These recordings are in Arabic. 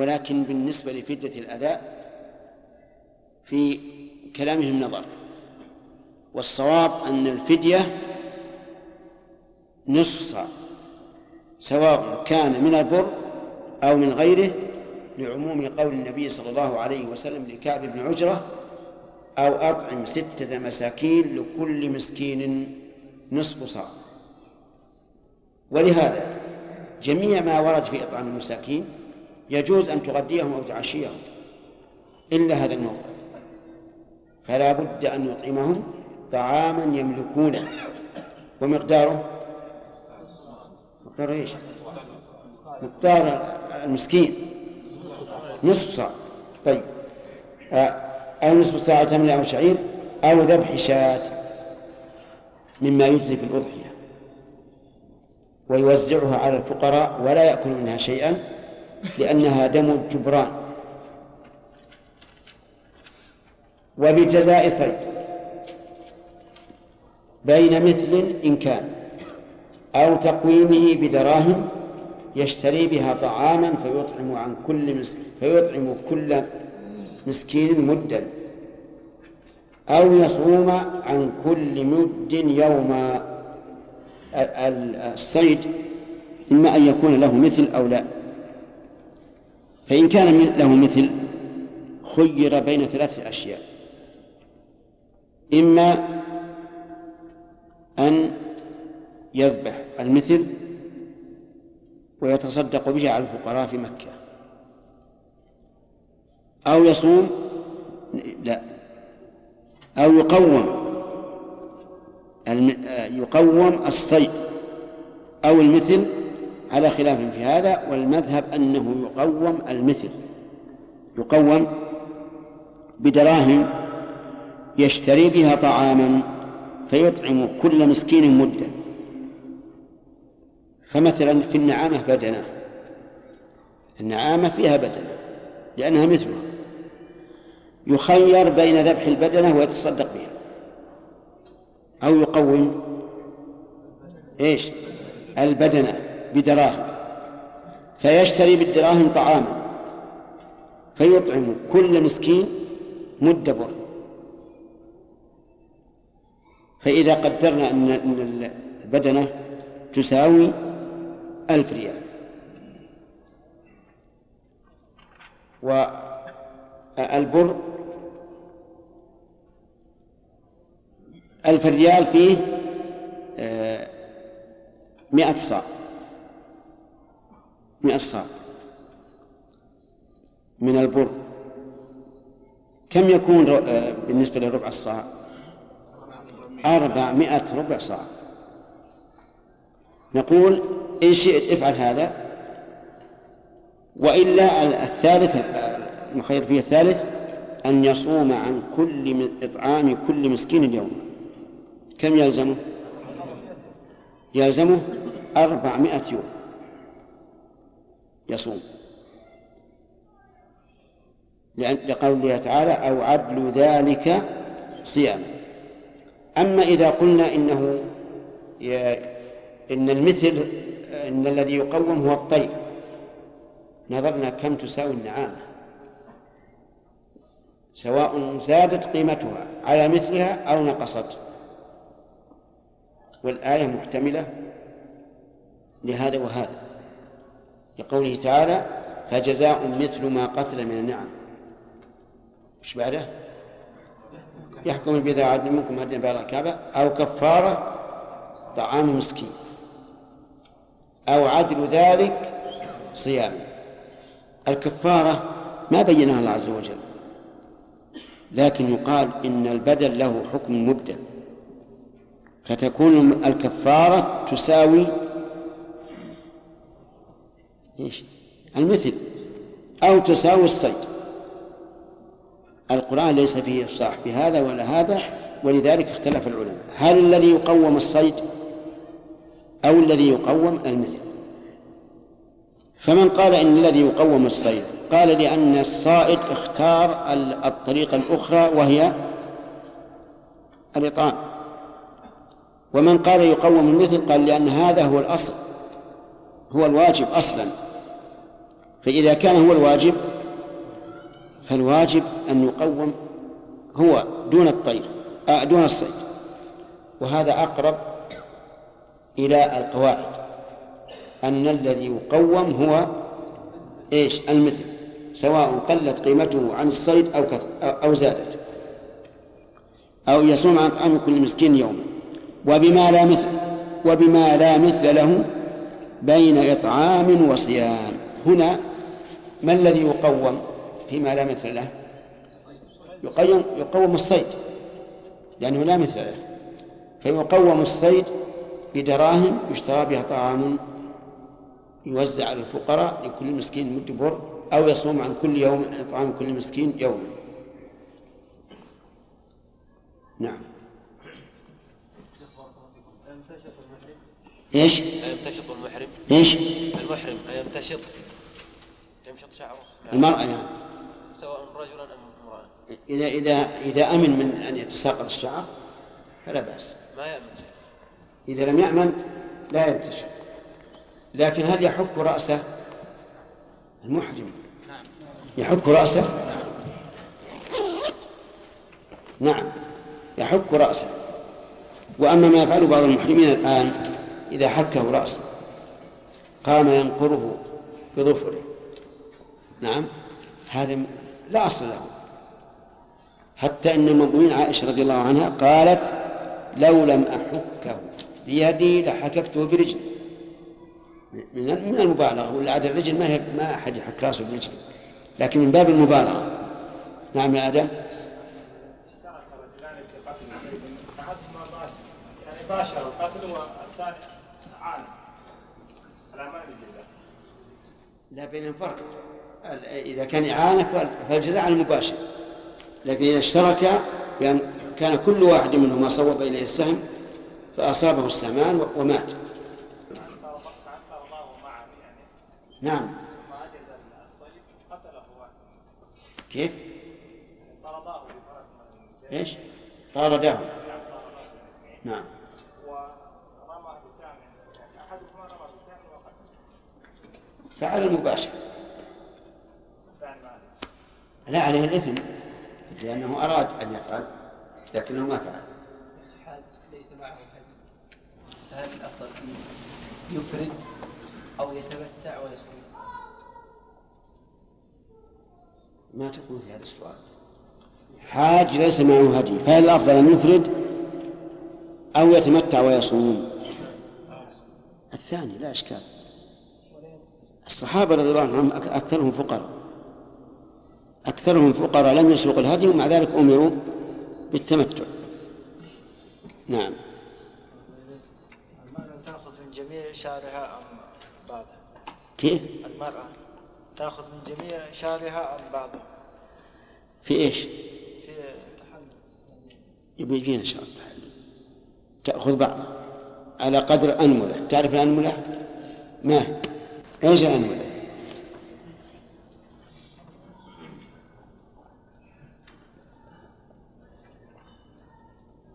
ولكن بالنسبة لفدية الأداء في كلامهم نظر. والصواب أن الفدية نصف صاع سواء كان من البر أو من غيره لعموم قول النبي صلى الله عليه وسلم لكعب بن عجرة أو أطعم ستة مساكين لكل مسكين نصف صاع. ولهذا جميع ما ورد في إطعام المساكين يجوز أن تغديهم أو تعشيهم إلا هذا النوع. فلا بد أن يطعمهم طعاما يملكونه. ومقداره؟ مقداره إيش؟ مقدار المسكين. نصف صاع. طيب. آه، أو نصف ساعة تمر أو شعير أو ذبح شاة مما يجزي في الأضحية. ويوزعها على الفقراء ولا يأكل منها شيئا. لأنها دم الجبران. وبجزاء صيد. بين مثل إن كان. أو تقويمه بدراهم يشتري بها طعاما فيطعم عن كل فيطعم كل مسكين مدا. أو يصوم عن كل مد يوما الصيد. إما أن يكون له مثل أو لا. فإن كان له مثل خير بين ثلاثة أشياء. إما أن يذبح المثل ويتصدق به على الفقراء في مكة. أو يصوم لا أو يقوم يقوم الصيد أو المثل على خلاف في هذا والمذهب أنه يقوم المثل يقوم بدراهم يشتري بها طعاما فيطعم كل مسكين مدا فمثلا في النعامة بدنة النعامة فيها بدنة لأنها مثلها يخير بين ذبح البدنة ويتصدق بها أو يقوم إيش؟ البدنة. بدراهم فيشتري بالدراهم طعاما فيطعم كل مسكين مد بر. فإذا قدرنا أن البدنة تساوي ألف ريال. والبر ألف ريال فيه آه، مئة صاع. مئة صاع. من البر. كم يكون آه، بالنسبة لربع الصاع أربعمائة ربع صاع. نقول إن شئت افعل هذا. وإلا الثالث المخير فيه الثالث أن يصوم عن كل إطعام كل مسكين يوم كم يلزمه؟ يلزمه أربعمائة يوم. يصوم. لقوله تعالى أو عدل ذلك صيام أما إذا قلنا إنه إن المثل إن الذي يقوم هو الطير. نظرنا كم تساوي النعامة. سواء زادت قيمتها على مثلها أو نقصت. والآية محتملة لهذا وهذا. لقوله تعالى فجزاء مثل ما قتل من النعم. إيش بعده؟ يحكم بذا عدل منكم هدي بين الكعبة أو كفارة طعام مسكين. أو عدل ذلك صيام. الكفارة ما بينها الله عز وجل لكن يقال إن البدل له حكم مبدل. فتكون الكفارة تساوي إيش؟ المثل. أو تساوي الصيد. القرآن ليس فيه إفصاح بهذا ولا هذا ولذلك اختلف العلماء. هل الذي يقوم الصيد أو الذي يقوم المثل؟ فمن قال إن الذي يقوم الصيد قال لأن الصائد اختار الطريقة الأخرى وهي الإطعام. ومن قال يقوم المثل قال لأن هذا هو الأصل هو الواجب أصلا. فإذا كان هو الواجب فالواجب أن يقوم هو دون الطير آه دون الصيد. وهذا أقرب إلى القواعد. أن الذي يقوم هو إيش؟ المثل سواء قلت قيمته عن الصيد أو أو زادت. أو يصوم عن طعام كل مسكين يوما وبما لا مثل وبما لا مثل له بين إطعام وصيام. هنا ما الذي يقوم فيما لا مثل له؟ يقوم يقوم الصيد. لأنه لا مثل له. فيقوم الصيد بدراهم يشترى بها طعام يوزع على الفقراء لكل مسكين مد بر أو يصوم عن كل يوم طعام كل مسكين يوما نعم. إيش؟ أيمتشط المحرم؟ إيش؟ المحرم أيمتشط؟ يمشط شعره؟ المرأة يعني. سواء رجلا أم امرأة. إذا إذا إذا أمن من أن يتساقط الشعر فلا بأس. ما يأمن. إذا لم يأمن لا ينتشر لكن هل يحك رأسه؟ المحرم. نعم. يحك رأسه؟ نعم. يحك رأسه. وأما ما يفعله بعض المحرمين الآن إذا حكه رأسه قام ينقره بظفره. نعم. هذا لا أصل له. حتى أن المؤمنين عائشة رضي الله عنها قالت لو لم أحكه بيدي لحككته برجلي. من من المبالغة. ولا عاد الرجل ما هي ما أحد يحك راسه برجله. لكن من باب المبالغة. نعم يا آدم. باشر القتل والثاني عانى على ما لا بينهم فرق. إذا كان إعانة فالجزاء على المباشر. لكن إذا اشترك بأن كان كل واحد منهما صوب إليه السهم فأصابه السهمان ومات. نعم. كيف؟ إيش؟ طارده نعم. فعل المباشر. لا عليه الإثم لأنه أراد أن يفعل لكنه ما فعل. حاج ليس معه هدي فهل الأفضل يفرد أو يتمتع ويصوم؟ ما تكون في هذا السؤال؟ حاج ليس معه هدي. فهل الأفضل أن يفرد أو يتمتع ويصوم؟ الثاني لا إشكال. الصحابة رضي الله عنهم أكثرهم فقراء. أكثرهم فقراء لم يسرق الهدي ومع ذلك أمروا بالتمتع نعم المرأة تأخذ من جميع شعرها أم بعضها كيف؟ المرأة تأخذ من جميع شعرها أم بعضها في إيش؟ في تحلل يبي يجينا إن شاء الله التحلل تأخذ بعض على قدر أنملة تعرف الأنملة؟ ما هي؟ إيش الأنملة؟ يلا يا أخي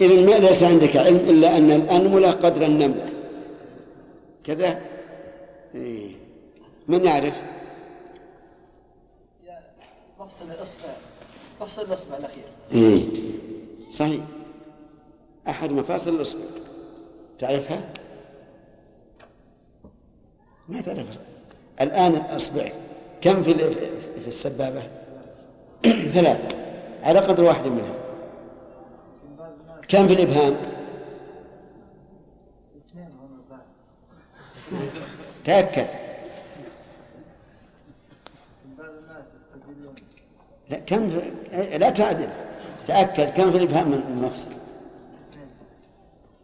إذا ما ليس عندك علم إلا أن الأنملة قدر النملة. كذا؟ إيه. من يعرف؟ مفصل الإصبع. مفصل الإصبع الأخير. إيه. صحيح. أحد مفاصل الإصبع. تعرفها؟ ما تعرف. الآن أصبع كم في في السبابة؟ ثلاثة. على قدر واحد منها. كم في الإبهام؟ تأكد. لا كم في... لا تعدل. تأكد كم في الإبهام من المفصل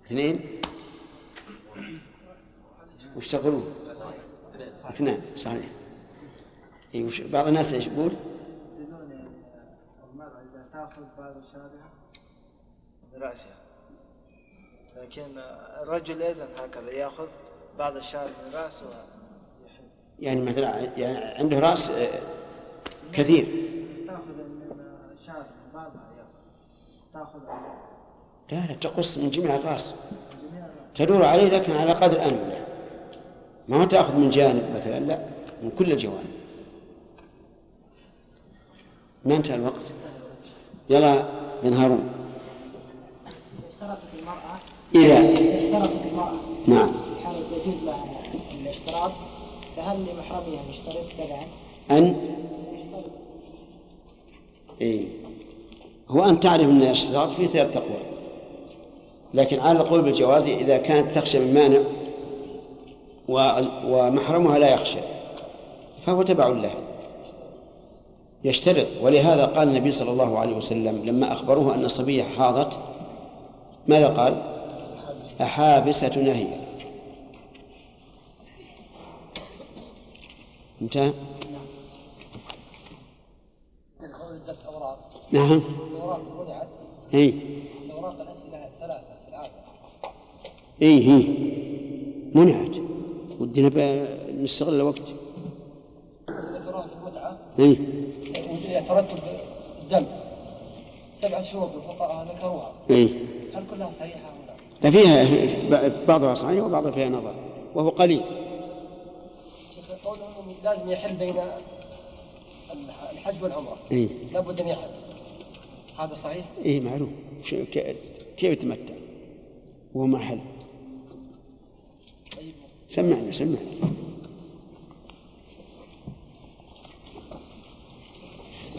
اثنين. وش تقولون؟ اثنان صحيح. إيه. بعض الناس إيش يقول؟ إذا تأخذ بعض شعرها من رأسها لكن الرجل أيضا هكذا يأخذ بعض الشعر من رأسه ويحل يعني مثلا يعني عنده رأس آه، كثير. تأخذ من شعر من بعضها تأخذ لا لا تقص من جميع الرأس. من جميع الرأس. تدور عليه لكن على قدر أنملة ما تأخذ من جانب مثلا لا من كل الجوانب. ما انتهى الوقت؟ يلا بن هارون. اشترطت المرأة. إذا. اشترطت المرأة. نعم. في حالة يجوز لها الاشتراط فهل لمحرمها يشترط؟ تبعا؟ أن؟ إيه هو أن تعرف أن الاشتراط فيه ثلاث تقوى لكن على القول بالجواز إذا كانت تخشى من مانع ومحرمها لا يخشى. فهو تبع له. يشترط. ولهذا قال النبي صلى الله عليه وسلم لما أخبروه أن الصبية حاضت ماذا قال؟ أحابسة نهي انتهى؟ نعم. الاوراق منعت اي الاوراق الاسئله الثلاثه في العاده اي هي منعت. ودنا نستغل الوقت. اي يترتب الدم سبعه شروط الفقهاء ذكروها اي هل كلها صحيحة ولا لا؟ فيها بعضها صحيح وبعضها فيها نظر وهو قليل. شيخ قولهم لازم يحل بين الحج والعمرة. اي لابد أن يحل. هذا صحيح؟ اي معلوم. كيف يتمتع؟ وهو محل طيب. سمعنا سمعنا.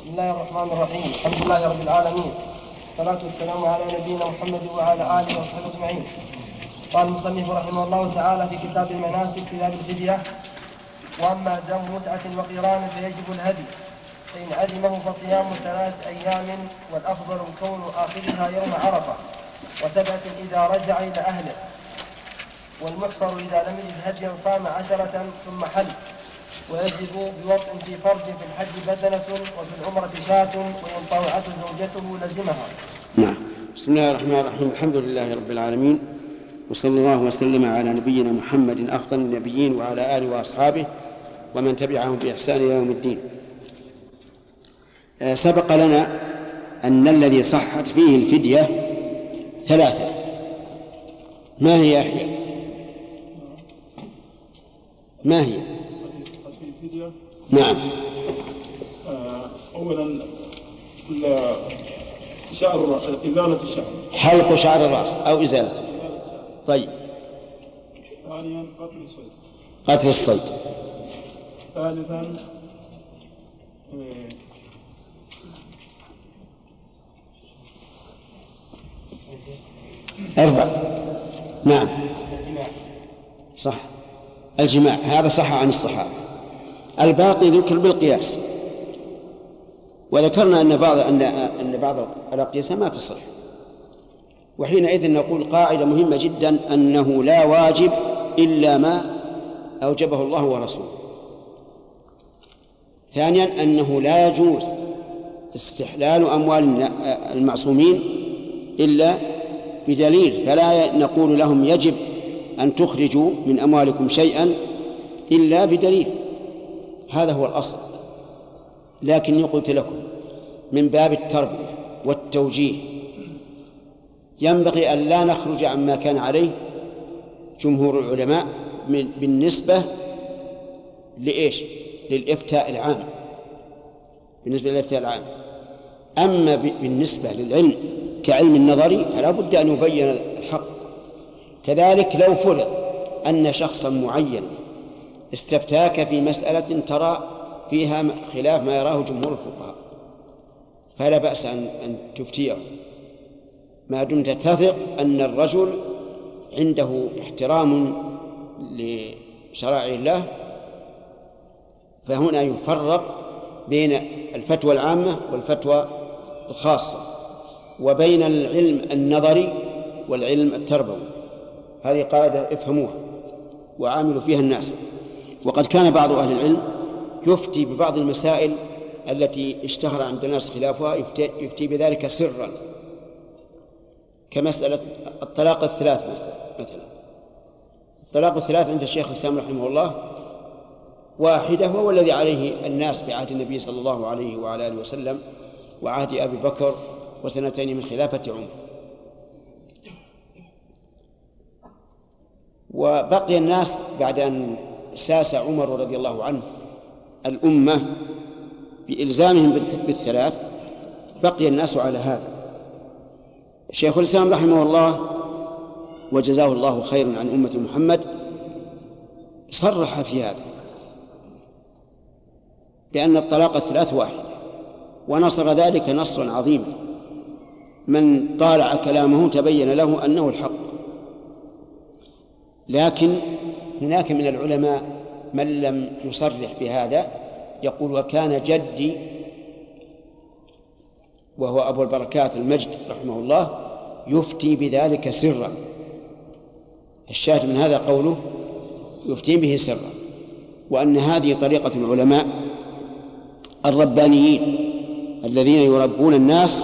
بسم الله الرحمن الرحيم الحمد لله رب العالمين الصلاة والسلام على نبينا محمد وعلى آله وصحبه أجمعين قال المصنف رحمه الله تعالى في كتاب المناسك في باب الفدية وأما دم متعة وقران فيجب الهدي فإن عزمه فصيام ثلاثة أيام والأفضل كون آخرها يوم عرفة وسبعة إذا رجع إلى أهله والمحصر إذا لم يجد هديا صام عشرة ثم حل ويجب بوطء في فرج في الحج بدنة وفي العمرة شاة وإن طوعته زوجته لزمها. نعم. بسم الله الرحمن الرحيم. الحمد لله رب العالمين. وصلى الله وسلم على نبينا محمد افضل النبيين وعلى آله وأصحابه ومن تبعهم بإحسان إلى يوم الدين. آه، سبق لنا أن الذي صحت فيه الفدية ثلاثة. ما هي يحيى ما هي؟ الفدية نعم. آه، أولا شعر إزالة الشعر. حلق شعر الرأس أو ازالته طيب. ثانيا قتل الصيد. قتل الصيد. ثالثا آه، أربع. نعم. صح. الجماع. هذا صح عن الصحابة. الباقي ذكر بالقياس. وذكرنا أن بعض أن أن بعض الأقيسة ما تصح. وحينئذ نقول قاعدة مهمة جدا أنه لا واجب إلا ما أوجبه الله ورسوله. ثانيا أنه لا يجوز استحلال أموال المعصومين إلا بدليل. فلا نقول لهم يجب أن تخرجوا من أموالكم شيئا إلا بدليل. هذا هو الأصل. لكني قلت لكم من باب التربية والتوجيه ينبغي أن لا نخرج عما كان عليه جمهور العلماء من بالنسبة لإيش؟ للإفتاء العام. بالنسبة للإفتاء العام. أما بالنسبة للعلم كعلم النظري فلا بد أن يبين الحق. كذلك لو فرض أن شخصا معين استفتاك في مسألة ترى فيها خلاف ما يراه جمهور الفقهاء. فلا بأس أن أن تفتيه. ما دمت تثق أن الرجل عنده احترام لشرائع الله فهنا يفرق بين الفتوى العامة والفتوى الخاصة وبين العلم النظري والعلم التربوي. هذه قاعدة افهموها وعاملوا فيها الناس. وقد كان بعض أهل العلم يفتي ببعض المسائل التي اشتهر عند الناس خلافها يفتي, بذلك سرا. كمسألة الطلاق الثلاث مثلا. الطلاق الثلاث عند الشيخ الإسلام رحمه الله واحدة وهو الذي عليه الناس بعهد النبي صلى الله عليه وعلى آله وسلم وعهد أبي بكر وسنتين من خلافة عمر. وبقي الناس بعد أن ساس عمر رضي الله عنه. الأمة بإلزامهم بالثلاث بقي الناس على هذا. شيخ الإسلام رحمه الله وجزاه الله خيرا عن أمة محمد صرح في هذا بأن الطلاق الثلاث واحد ونصر ذلك نصرا عظيما. من طالع كلامه تبين له أنه الحق. لكن هناك من العلماء من لم يصرح بهذا يقول وكان جدي وهو أبو البركات المجد رحمه الله يفتي بذلك سرا. الشاهد من هذا قوله يفتي به سرا. وأن هذه طريقة العلماء الربانيين الذين يربون الناس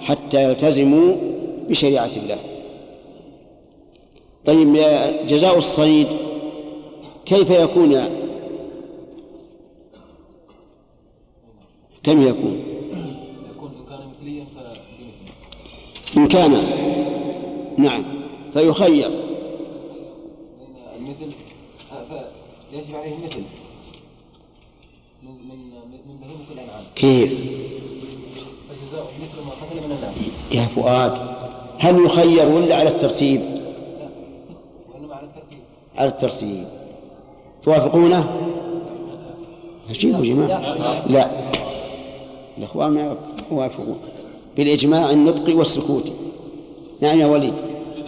حتى يلتزموا بشريعة الله. طيب جزاء الصيد كيف يكون يا كم يكون؟ يكون إن كان نعم. فيخير. المثل يجب عليه المثل. من من من بهيمة الأنعام. كيف؟ مثل ما قتل من الناس. يا فؤاد هل يخير ولا على الترتيب؟ وإنما على الترتيب. على الترتيب. توافقونه؟ أجيبوا يا جماعة لا. الأخوان ما يوافقون. بالإجماع النطقي والسكوتي نعم يا وليد.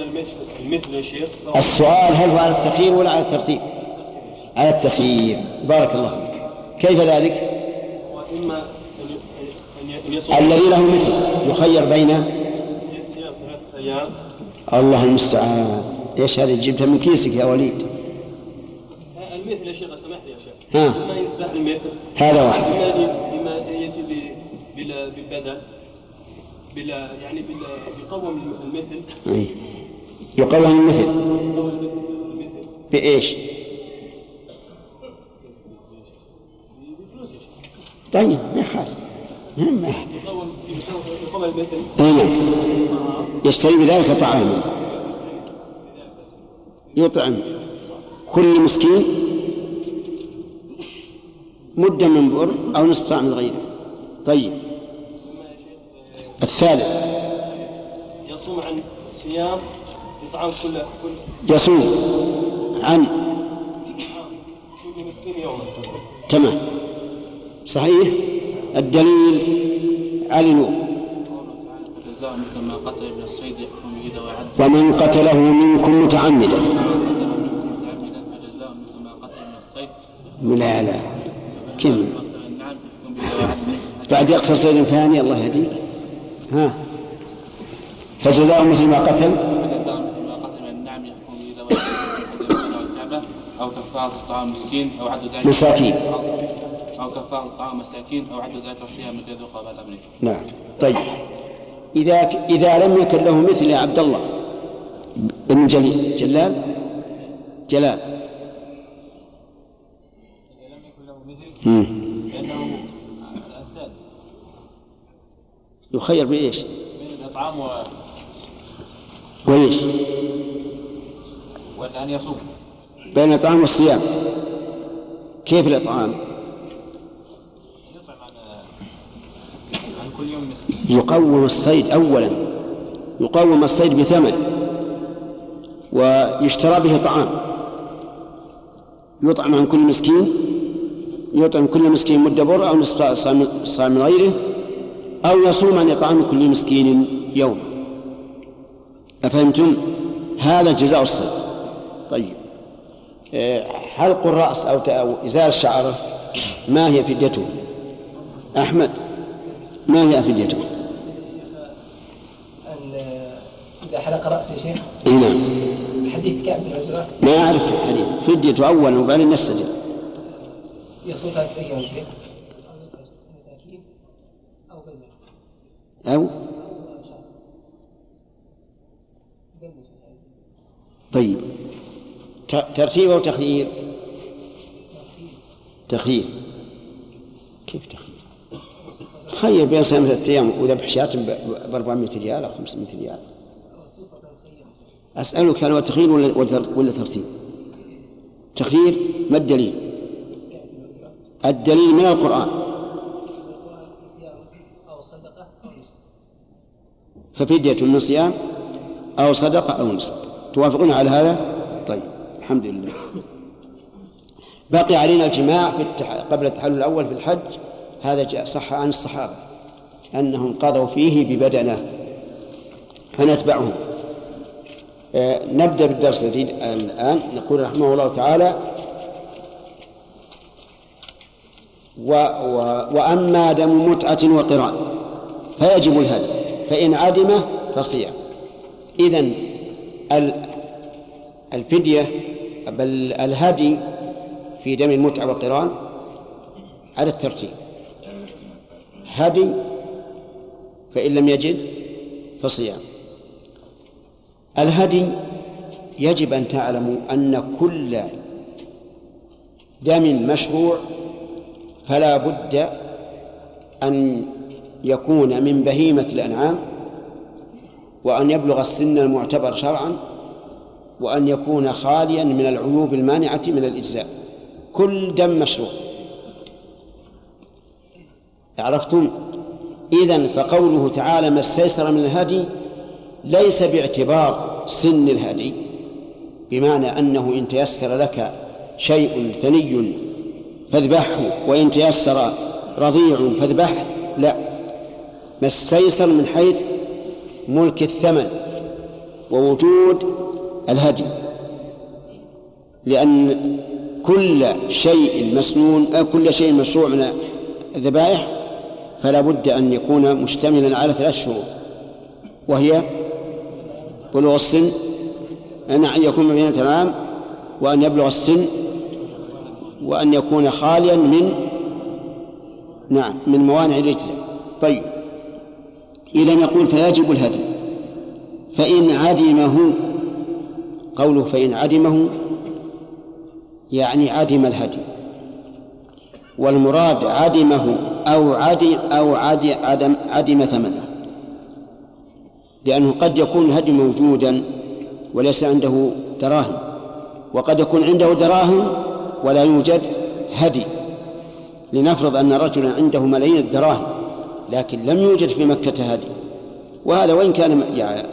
المثل المثل يا شيخ. السؤال هل هو على التخيير ولا على الترتيب؟ على التخيير. بارك الله فيك. كيف ذلك؟ وإما الذي له مثل يخير بين صيام ثلاثة أيام. الله المستعان. إيش هذه؟ جبتها من كيسك يا وليد. المثل يا شيخ سمحت يا شيخ. ها ما يذبح المثل؟ هذا واحد. ب- بلا بالبدل بلا يعني بلا يقوم المثل. أي. يقوم المثل. بإيش؟ طيب ما يخالف. ما- ما- يقوم المثل. نعم. يشتري بذلك طعاما. يطعم كل مسكين مدا من بر أو نصف طعام من غيره. طيب. الثالث. يصوم عن صيام يطعم كل كل يصوم عن كل مسكين يوما تمام صحيح الدليل علي نور ومن قتله منكم متعمدا. متعمدا فجزاء مثل ما قتل ابن الصيد. لا لا. كم عدل بعد يقتل صيد ثاني الله يهديك. ها. فجزاء مثل ما قتل. عدل أو كفارة طعام مسكين أو عد ذلك مساكين. أو كفارة طعام مساكين أو عد ذلك الشيء من يذوق قبل أمره نعم. طيب. إذا إذا لم يكن له مثل يا عبد الله. بن جليل. جلال؟ جلال لم يكن له مثل مم. لأنه يخير بإيش؟ بين الإطعام و... وإيش؟ وأن يصوم. بين الإطعام والصيام. كيف الإطعام؟ يطعم عن عن كل يوم مسكين. يقوم الصيد أولا. يقوم الصيد بثمن. ويشترى به طعام. يطعم عن كل مسكين. يطعم كل مسكين مد بر أو نصف صاع- من غيره أو يصوم عن إطعام كل مسكين يوما أفهمتم؟ هذا جزاء الصيد طيب. آه، حلق الرأس أو إزالة شعره؟ ما هي فديته؟ أحمد ما هي فديته؟ إذا حلق رأسه شيخ؟ اي نعم. حديث كعب بن ما أعرف الحديث فديته اولا وبعدين يستجب يا شيخ مساكين أو طيب. ترتيب أو تخيير؟ تخيير. كيف تخيير؟ خير بين ثلاثة أيام وذبح شاة ب 400 ريال أو 500 ريال. أسألك هل هو تخيير ولا ولا ترتيب؟ تخيير ما الدليل؟ الدليل من القرآن. ففدية من صيام أو صدقة أو نسك. توافقون على هذا؟ طيب الحمد لله. بقي علينا الجماع في التح... قبل التحلل الأول في الحج. هذا جاء صح عن الصحابة أنهم قضوا فيه ببدنه فنتبعهم. آه نبدأ بالدرس الجديد الآن. نقول رحمه الله تعالى و و وأما دم متعة وقران فيجب الهدي فإن عدمه فصيام. إذن الفدية بل الهدي في دم المتعة والقران على الترتيب. هدي فإن لم يجد فصيام. الهدي يجب أن تعلموا أن كل دم مشروع فلا بد أن يكون من بهيمة الأنعام وأن يبلغ السن المعتبر شرعا وأن يكون خاليا من العيوب المانعة من الإجزاء. كل دم مشروع. عرفتم؟ إذن فقوله تعالى ما استيسر من الهدي ليس باعتبار سن الهدي. بمعنى أنه إن تيسر لك شيء ثني فاذبحه وإن تيسر رضيع فاذبحه. لا ما استيسر من حيث ملك الثمن ووجود الهدي لأن كل شيء مسنون كل شيء مشروع من الذبائح فلا بد أن يكون مشتملا على ثلاث شروط وهي بلوغ السن أن يكون مبينة العام وأن يبلغ السن وأن يكون خاليا من نعم من موانع الإجزاء طيب. إذا يقول فيجب الهدي فإن عدمه قوله فإن عدمه يعني عدم الهدي والمراد عدمه أو عدم أو عدم عدم ثمنه. لأنه قد يكون الهدي موجودا وليس عنده دراهم. وقد يكون عنده دراهم ولا يوجد هدي. لنفرض أن رجلا عنده ملايين الدراهم لكن لم يوجد في مكة هدي. وهذا وإن كان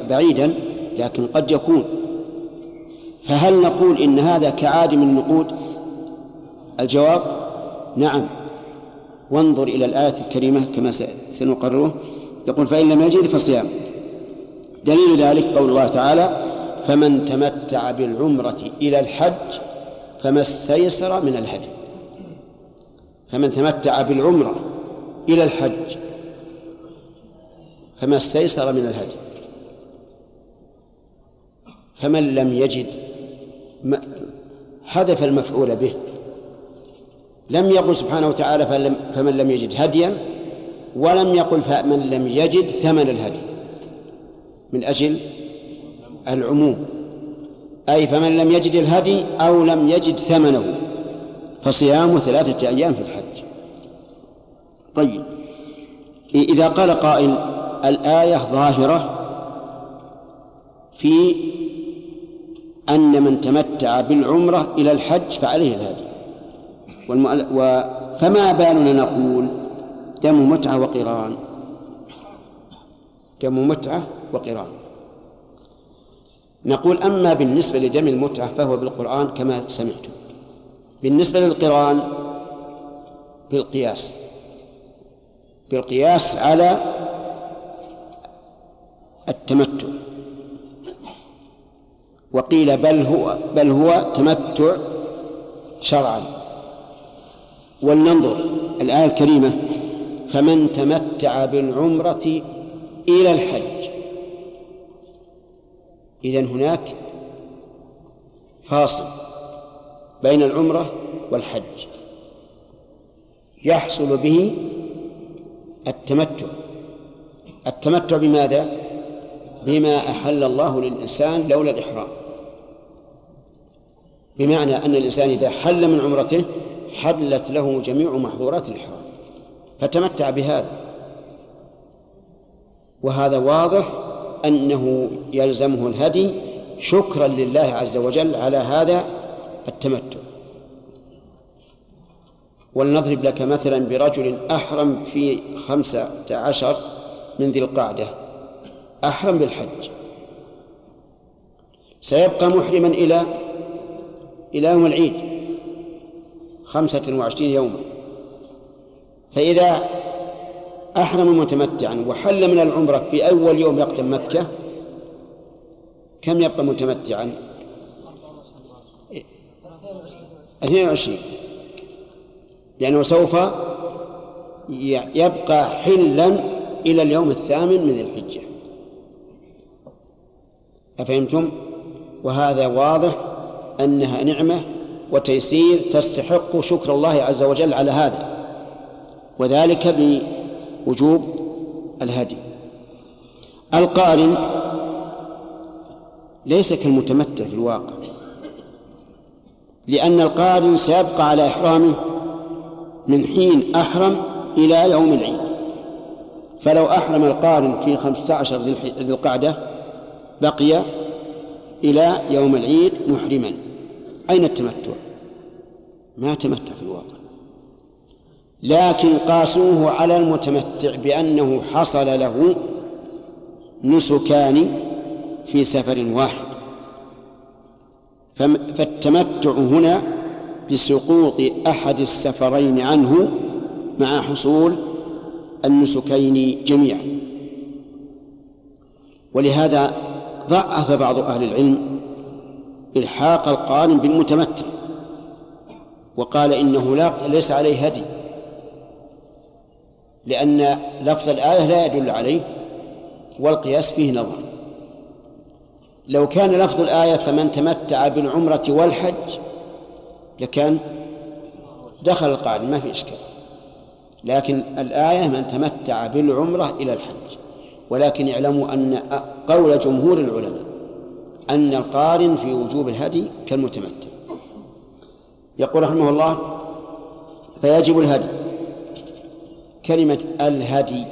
بعيدا لكن قد يكون. فهل نقول إن هذا كعادم النقود؟ الجواب نعم. وانظر إلى الآية الكريمة كما سنقرره. يقول فإن لم يجد فصيام. دليل ذلك قول الله تعالى فمن تمتع بالعمرة إلى الحج فما استيسر من الهدي. فمن تمتع بالعمرة إلى الحج فما استيسر من الهدي. فمن لم يجد حذف المفعول به لم يقل سبحانه وتعالى فمن لم يجد هديا ولم يقل فمن لم يجد ثمن الهدي. من أجل العموم. أي فمن لم يجد الهدي أو لم يجد ثمنه فصيام ثلاثة أيام في الحج. طيب. إذا قال قائل الآية ظاهرة في أن من تمتع بالعمرة إلى الحج فعليه الهدي. فما بالنا نقول دم متعة وقران؟ دم متعة وقران. نقول أما بالنسبة لدم المتعة فهو بالقرآن كما سمعتم. بالنسبة للقرآن بالقياس. بالقياس على التمتع. وقيل بل هو بل هو تمتع شرعا. ولننظر الآية الكريمة فمن تمتع بالعمرة إلى الحج إذن هناك فاصل بين العمرة والحج يحصل به التمتع. التمتع بماذا؟ بما أحل الله للإنسان لولا الإحرام. بمعنى أن الإنسان إذا حل من عمرته حلت له جميع محظورات الإحرام. فتمتع بهذا. وهذا واضح أنه يلزمه الهدي شكرا لله عز وجل على هذا التمتع. ولنضرب لك مثلا برجل أحرم في خمسة عشر من ذي القعدة أحرم بالحج. سيبقى محرما إلى إلى يوم العيد خمسة وعشرين يوما. فإذا أحرم متمتعا. وحل من العمرة في أول يوم يقدم مكة. كم يبقى متمتعا؟ 22 لأنه سوف يبقى حلا إلى اليوم الثامن من الحجة. أفهمتم؟ وهذا واضح أنها نعمة وتيسير تستحق شكر الله عز وجل على هذا. وذلك بوجوب الهدي. القارن ليس كالمتمتع في الواقع لأن القارن سيبقى على إحرامه من حين أحرم إلى يوم العيد. فلو أحرم القارن في خمسة عشر ذي القعدة بقي إلى يوم العيد محرما. أين التمتع؟ ما تمتع في الواقع. لكن قاسوه على المتمتع بأنه حصل له نسكان في سفر واحد. فالتمتع هنا بسقوط أحد السفرين عنه مع حصول النسكين جميعا. ولهذا ضعف بعض أهل العلم إلحاق القارن بالمتمتع وقال إنه لا ليس عليه هدي. لأن لفظ الآية لا يدل عليه والقياس فيه نظر. لو كان لفظ الآية فمن تمتع بالعمرة والحج لكان دخل القارن ما في إشكال. لكن الآية من تمتع بالعمرة إلى الحج. ولكن اعلموا أن قول جمهور العلماء أن القارن في وجوب الهدي كالمتمتع. يقول رحمه الله فيجب الهدي. كلمة الهدي.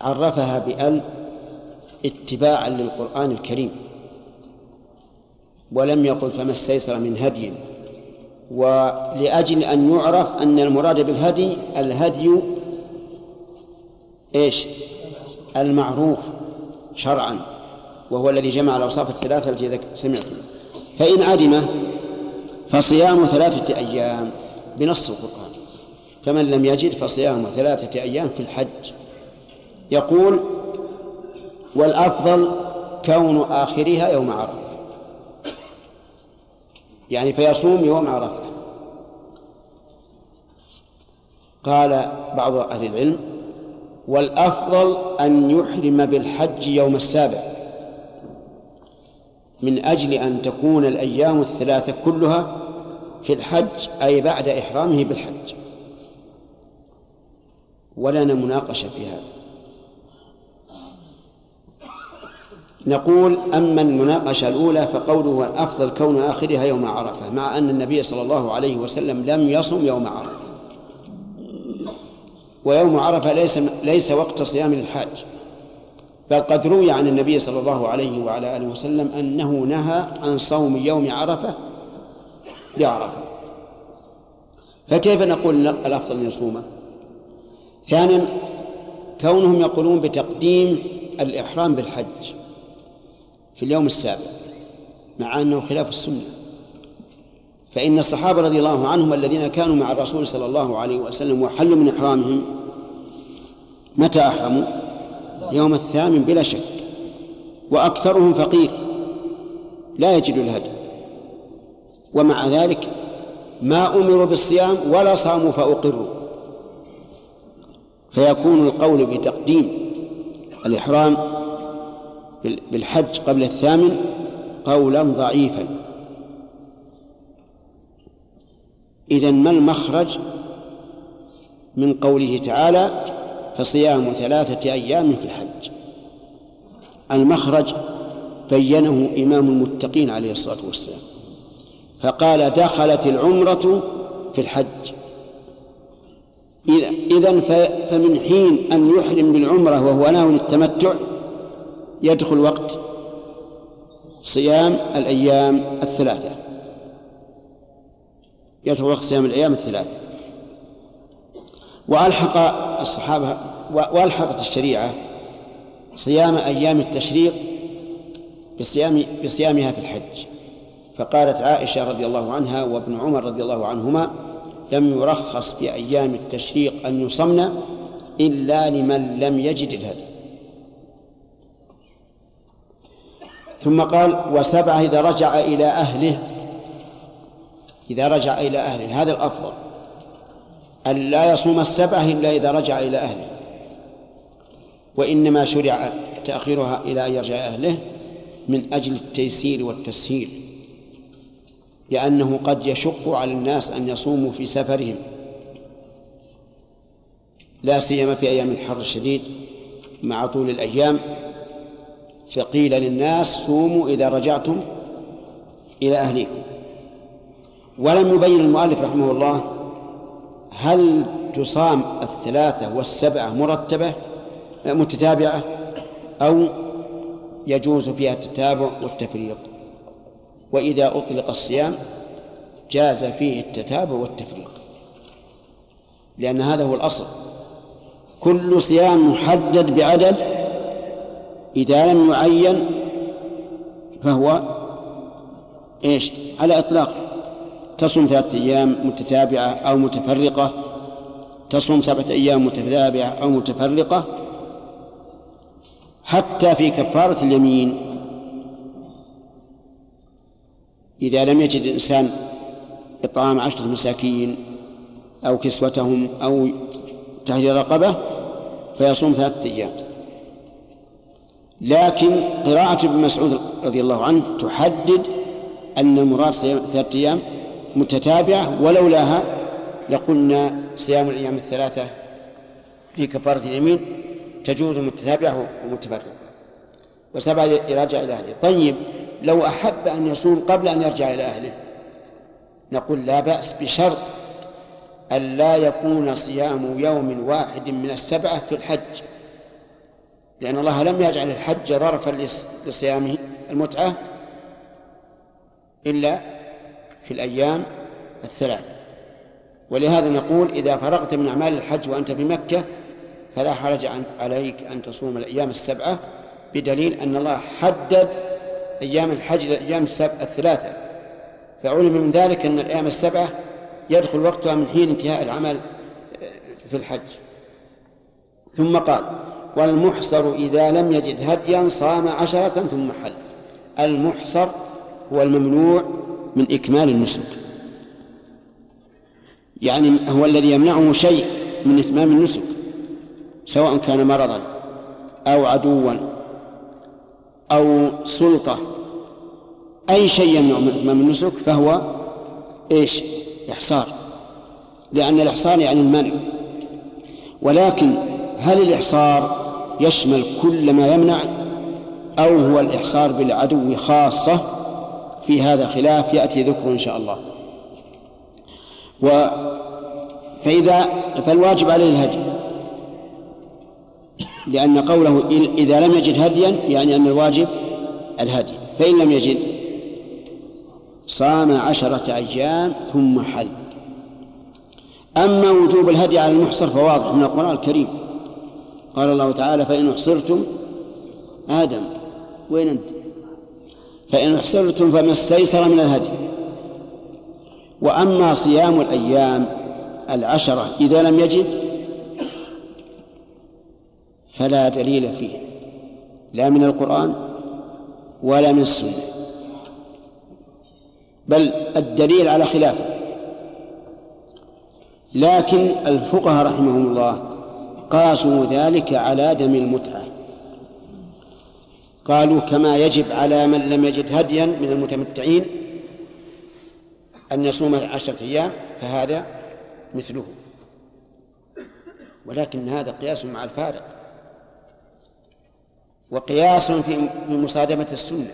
عرفها بأل اتباعا للقرآن الكريم. ولم يقل فما استيسر من هدي. ولأجل أن يعرف أن المراد بالهدي الهدي إيش؟ المعروف شرعا وهو الذي جمع الأوصاف الثلاثة التي سمعتم. فإن عدم فصيام ثلاثة أيام بنص القرآن. فمن لم يجد فصيام ثلاثة أيام في الحج. يقول والأفضل كون آخرها يوم عرفة. يعني فيصوم يوم عرفة. قال بعض أهل العلم والأفضل أن يحرم بالحج يوم السابع. من أجل أن تكون الأيام الثلاثة كلها في الحج أي بعد إحرامه بالحج. ولنا مناقشة في هذا. نقول أما المناقشة الأولى فقوله الأفضل كون آخرها يوم عرفة مع أن النبي صلى الله عليه وسلم لم يصم يوم عرفة. ويوم عرفة ليس ليس وقت صيام للحاج بل قد روي عن النبي صلى الله عليه وعلى آله وسلم أنه نهى عن صوم يوم عرفة بعرفة. فكيف نقول الأفضل أن يصومه؟ ثانيا كونهم يقولون بتقديم الإحرام بالحج في اليوم السابع مع أنه خلاف السنة. فإن الصحابة رضي الله عنهم الذين كانوا مع الرسول صلى الله عليه وسلم وحلوا من إحرامهم متى أحرموا؟ يوم الثامن بلا شك. وأكثرهم فقير لا يجد الهدي. ومع ذلك ما أمروا بالصيام ولا صاموا فأقروا. فيكون القول بتقديم الإحرام بالحج قبل الثامن قولا ضعيفا. إذا ما المخرج من قوله تعالى فصيام ثلاثة أيام في الحج؟ المخرج بينه إمام المتقين عليه الصلاة والسلام فقال دخلت العمرة في الحج. إذا فمن حين أن يحرم بالعمرة وهو ناوي التمتع يدخل وقت صيام الأيام الثلاثة. يترك صيام الأيام الثلاث وألحق الصحابة وألحقت الشريعة صيام أيام التشريق بصيام بصيامها في الحج. فقالت عائشة رضي الله عنها وابن عمر رضي الله عنهما لم يرخص في أيام التشريق أن يصمن إلا لمن لم يجد الهدي. ثم قال وسبعة إذا رجع إلى أهله إذا رجع إلى أهله هذا الأفضل. أن لا يصوم السبعة إلا إذا رجع إلى أهله. وإنما شرع تأخيرها إلى أن يرجع أهله من أجل التيسير والتسهيل. لأنه قد يشق على الناس أن يصوموا في سفرهم. لا سيما في أيام الحر الشديد مع طول الأيام. فقيل للناس صوموا إذا رجعتم إلى أهليكم. ولم يبين المؤلف رحمه الله هل تصام الثلاثة والسبعة مرتبة متتابعة أو يجوز فيها التتابع والتفريق. وإذا أطلق الصيام جاز فيه التتابع والتفريق. لأن هذا هو الأصل. كل صيام محدد بعدد إذا لم يعين فهو إيش؟ على إطلاقه تصوم ثلاثة أيام متتابعة أو متفرقة. تصوم سبعة أيام متتابعة أو متفرقة. حتى في كفارة اليمين إذا لم يجد الإنسان إطعام عشرة مساكين أو كسوتهم أو تحرير رقبة فيصوم ثلاثة أيام. لكن قراءة ابن مسعود رضي الله عنه تحدد أن المراد ثلاثة أيام متتابعة ولولاها لقلنا صيام الأيام الثلاثة في كفارة اليمين تجوز متتابعة ومتفرقة. وسبعة يراجع إلى أهله طيب لو أحب أن يصوم قبل أن يرجع إلى أهله. نقول لا بأس بشرط أن لا يكون صيام يوم واحد من السبعة في الحج. لأن الله لم يجعل الحج ظرفا لصيام المتعة إلا في الأيام الثلاث. ولهذا نقول إذا فرغت من أعمال الحج وأنت بمكة فلا حرج عليك أن تصوم الأيام السبعة بدليل أن الله حدد أيام الحج للأيام السبعة الثلاثة. فعلم من ذلك أن الأيام السبعة يدخل وقتها من حين انتهاء العمل في الحج. ثم قال والمحصر إذا لم يجد هديا صام عشرة ثم حل. المحصر هو الممنوع من إكمال النسك. يعني هو الذي يمنعه شيء من إتمام النسك سواء كان مرضا أو عدوا أو سلطة. أي شيء يمنع من النسك فهو إيش؟ إحصار لأن الإحصار يعني المنع. ولكن هل الإحصار يشمل كل ما يمنع؟ أو هو الإحصار بالعدو خاصة؟ في هذا خلاف يأتي ذكره إن شاء الله. و فإذا فالواجب عليه الهدي. لأن قوله إذا لم يجد هديا يعني أن الواجب الهدي. فإن لم يجد صام عشرة أيام ثم حل. أما وجوب الهدي على المحصر فواضح من القرآن الكريم. قال الله تعالى فإن أحصرتم آدم وين أنت؟ فإن أحصرتم فما استيسر من الهدي. وأما صيام الأيام العشرة إذا لم يجد فلا دليل فيه لا من القرآن ولا من السنة. بل الدليل على خلافه. لكن الفقهاء رحمهم الله قاسوا ذلك على دم المتعة. قالوا كما يجب على من لم يجد هديا من المتمتعين أن يصوم عشرة أيام فهذا مثله. ولكن هذا قياس مع الفارق. وقياس في مصادمة السنة.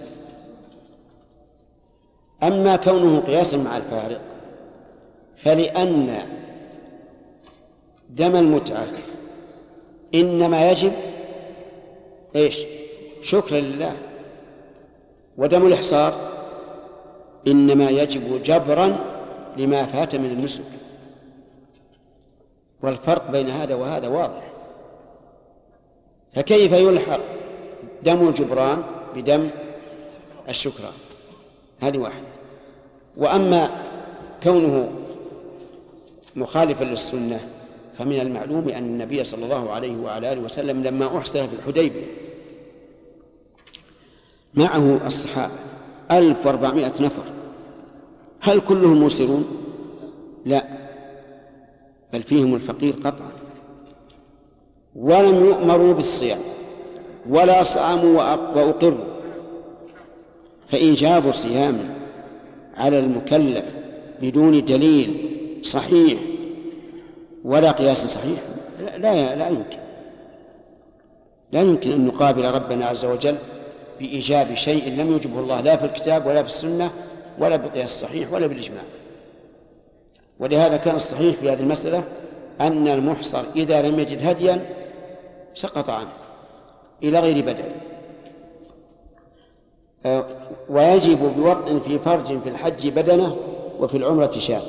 أما كونه قياسا مع الفارق فلأن دم المتعة إنما يجب إيش؟ شكرا لله. ودم الإحصار إنما يجب جبرا لما فات من النسك. والفرق بين هذا وهذا واضح. فكيف يلحق دم الجبران بدم الشكران هذه واحدة. وأما كونه مخالفا للسنة فمن المعلوم أن النبي صلى الله عليه وعلى آله وسلم لما أحسن في الحديبية معه الصحابة ألف وأربعمائة نفر. هل كلهم مسرون لا. بل فيهم الفقير قطعا. ولم يؤمروا بالصيام. ولا صاموا وأقروا فإن جابوا صياما على المكلف بدون دليل صحيح ولا قياس صحيح لا لا, لا يمكن. لا يمكن أن نقابل ربنا عز وجل بإيجاب شيء لم يوجبه الله لا في الكتاب ولا في السنة ولا بالقياس الصحيح ولا بالإجماع. ولهذا كان الصحيح في هذه المسألة أن المحصر إذا لم يجد هديا سقط عنه. إلى غير بدل. آه، ويجب بوطء في فرج في الحج بدنة وفي العمرة شاة.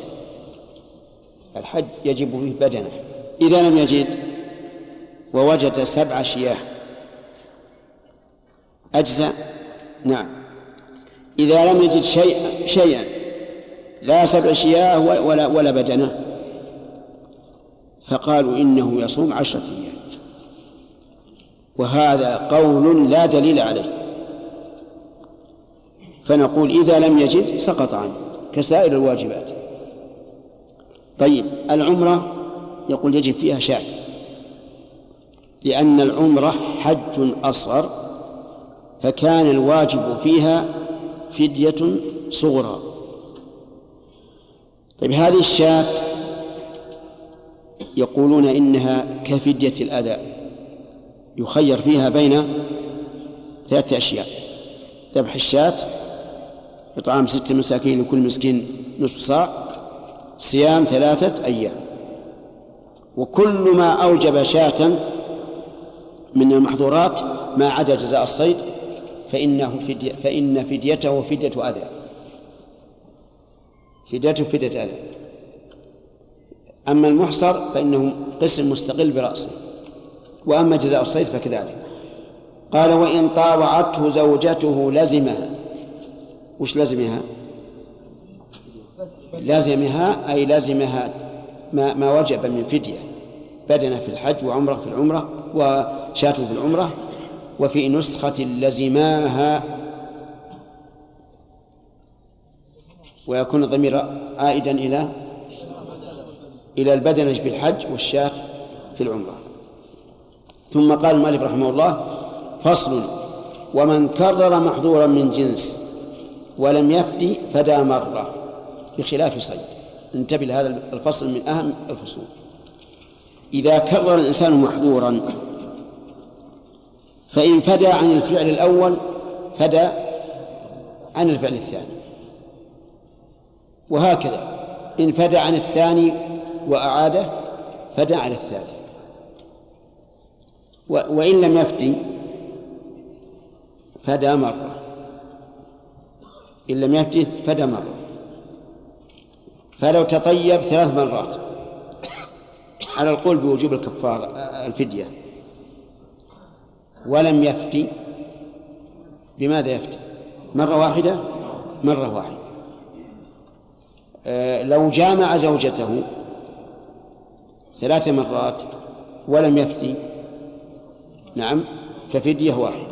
الحج يجب فيه بدنة. إذا لم يجد ووجد سبع شياه. أجزاء؟ نعم. إذا لم يجد شيء شيئا. لا سبع شياه ولا ولا بدنة. فقالوا إنه يصوم عشرة أيام. وهذا قول لا دليل عليه. فنقول إذا لم يجد سقط عنه كسائر الواجبات. طيب العمرة يقول يجب فيها شاة لأن العمرة حج أصغر فكان الواجب فيها فدية صغرى. طيب هذه الشاة يقولون إنها كفدية الأذى. يخير فيها بين ثلاثة أشياء. ذبح الشاة إطعام ستة مساكين لكل مسكين نصف صاع صيام ثلاثة أيام. وكل ما أوجب شاة من المحظورات ما عدا جزاء الصيد فإنه فدية فإن فديته فدية أذى. فديته فدية أذى. أما المحصر فإنه قسم مستقل برأسه. وأما جزاء الصيد فكذلك. قال وإن طاوعته زوجته لزمها. وش لازمها لازمها أي لازمها ما, ما وجب من فدية. بدنة في الحج وعمرة في العمرة وشاة في العمرة وفي نسخة لزماها. ويكون الضمير عائدا إلى إلى البدنة بالحج والشاة في العمرة. ثم قال المؤلف رحمه الله فصل ومن كرر محظورا من جنس ولم يفدي فدى مرة بخلاف صيد. انتبه لهذا الفصل من أهم الفصول. إذا كرر الإنسان محظورا فإن فدى عن الفعل الأول فدى عن الفعل الثاني. وهكذا إن فدى عن الثاني وأعاده فدى على الثالث. وإن لم يفدي فدى مرة. إن لم يفدي فدى مرة. فلو تطيب ثلاث مرات على القول بوجوب الكفارة الفدية. ولم يفتي بماذا يفتي؟ مرة واحدة؟ مرة واحدة. آه، لو جامع زوجته ثلاث مرات ولم يفتي نعم ففدية واحدة.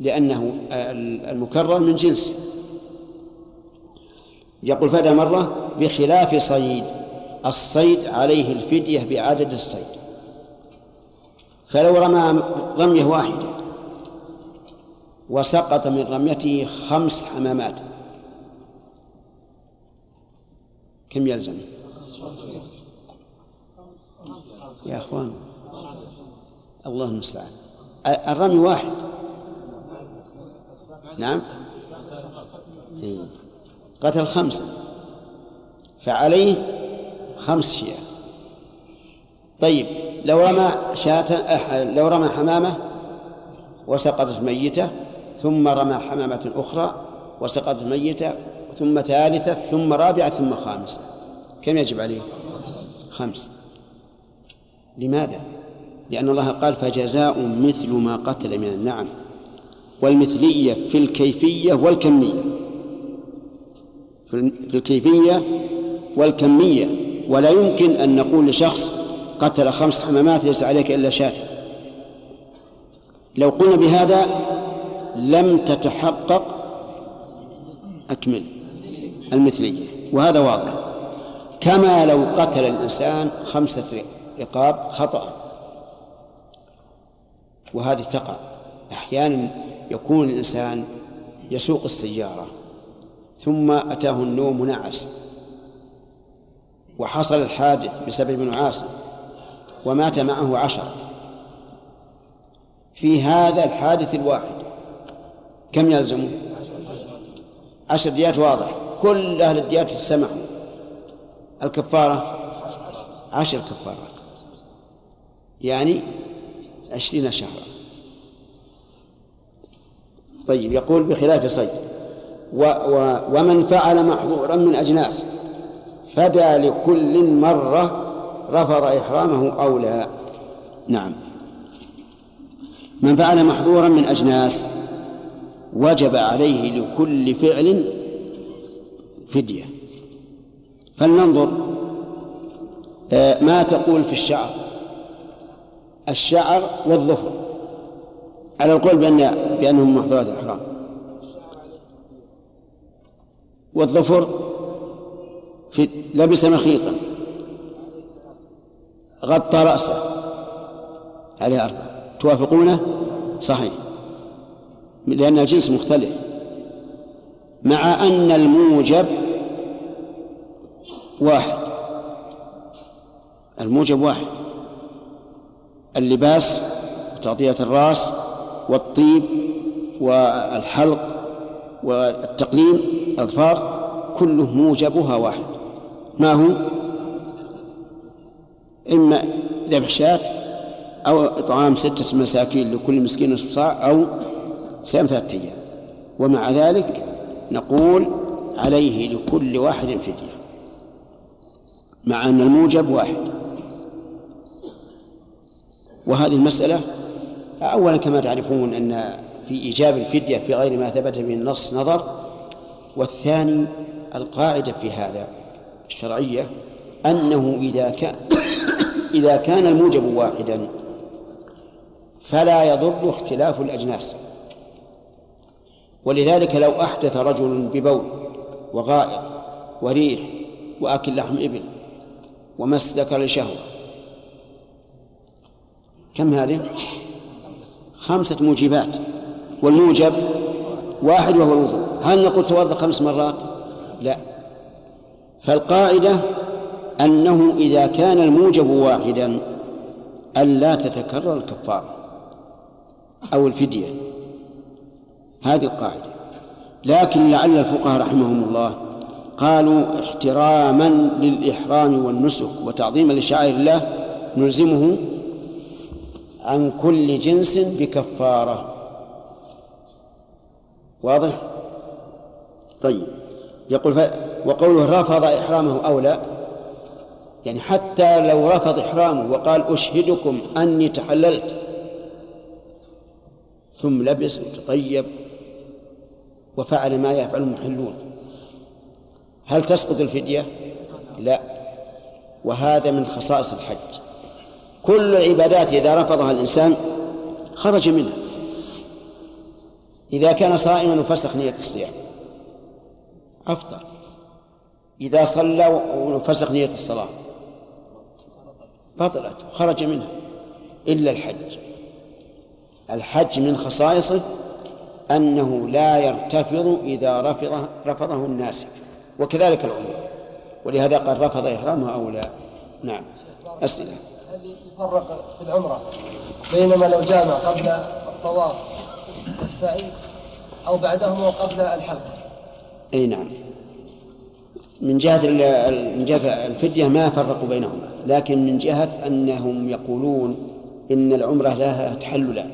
لأنه المكرر من جنس. يقول فدى مرة بخلاف صيد الصيد عليه الفدية بعدد الصيد. فلو رمى رمية واحدة وسقط من رميته خمس حمامات كم يلزم؟ يا أخوان. الله المستعان. الرمي واحد. نعم. إيه. قتل خمسة. فعليه خمس شياه. طيب لو رمى شاة لو رمى حمامة وسقطت ميتة ثم رمى حمامة أخرى وسقطت ميتة ثم ثالثة ثم رابعة ثم خامسة. كم يجب عليه؟ خمس لماذا؟ لأن الله قال فجزاء مثل ما قتل من النعم والمثلية في الكيفية والكمية. في الكيفية والكمية. ولا يمكن أن نقول لشخص قتل خمس حمامات ليس عليك إلا شاة. لو قلنا بهذا لم تتحقق أكمل المثلية. وهذا واضح. كما لو قتل الإنسان خمسة رقاب خطأ. وهذه تقع أحيانا يكون الإنسان يسوق السيارة ثم أتاه النوم ونعس وحصل الحادث بسبب نعاس ومات معه عشرة في هذا الحادث الواحد كم يلزم عشر ديات واضح. كل أهل الديات سمحوا. الكفارة عشر كفارات. يعني عشرين شهرا. طيب يقول بخلاف صيد. و و ومن فعل محظورا من أجناس فدى لكل مرة رفض إحرامه أو لا. نعم. من فعل محظورا من أجناس وجب عليه لكل فعل فدية. فلننظر آه، ما تقول في الشعر. الشعر والظفر. على القول بأن بأنهم محظورات الإحرام. والظفر في لبس مخيطا. غطى رأسه. عليه أربعة. توافقونه صحيح. لأن الجنس مختلف. مع أن الموجب واحد. الموجب واحد. اللباس وتغطية الرأس والطيب والحلق والتقليم الأظفار كله موجبها واحد. ما هو؟ إما ذبح شاة أو إطعام ستة مساكين لكل مسكين نصف صاع أو صيام ثلاثة أيام. ومع ذلك نقول عليه لكل واحد فدية مع أن الموجب واحد. وهذه المسألة أولا كما تعرفون أن في إيجاب الفدية في غير ما ثبت به النص نظر والثاني القاعدة في هذا الشرعية أنه إذا كان إذا كان الموجب واحدا فلا يضر اختلاف الأجناس. ولذلك لو أحدث رجل ببول وغائط وريح وأكل لحم إبل ومس ذكر لشهوة كم هذه؟ خمسة موجبات. والموجب واحد وهو الوضوء. هل نقول توضأ خمس مرات؟ لا. فالقاعدة أنه إذا كان الموجب واحدا ألا تتكرر الكفارة أو الفدية. هذه القاعدة. لكن لعل الفقهاء رحمهم الله قالوا احتراما للإحرام والنسك وتعظيما لشعائر الله نلزمه عن كل جنس بكفارة. واضح؟ طيب. يقول ف... وقوله رفض إحرامه أولى يعني حتى لو رفض إحرامه وقال أشهدكم أني تحللت. ثم لبس وتطيب وفعل ما يفعل المحلون. هل تسقط الفدية؟ لا. وهذا من خصائص الحج. كل العبادات إذا رفضها الإنسان خرج منها. إذا كان صائما وفسخ نية الصيام. أفطر إذا صلى وفسخ نية الصلاة. بطلت وخرج منها. إلا الحج. الحج من خصائصه أنه لا يرتفض إذا رفضه, رفضه الناسك وكذلك العمرة. ولهذا قال رفض إحرامه أو لا. نعم. أسئلة. هل يفرق في العمرة بينما لو جامع قبل الطواف والسعي أو بعدهما وقبل الحلق. أي نعم. من جهة من جهة الفدية ما فرقوا بينهما لكن من جهة أنهم يقولون إن العمرة لها تحللا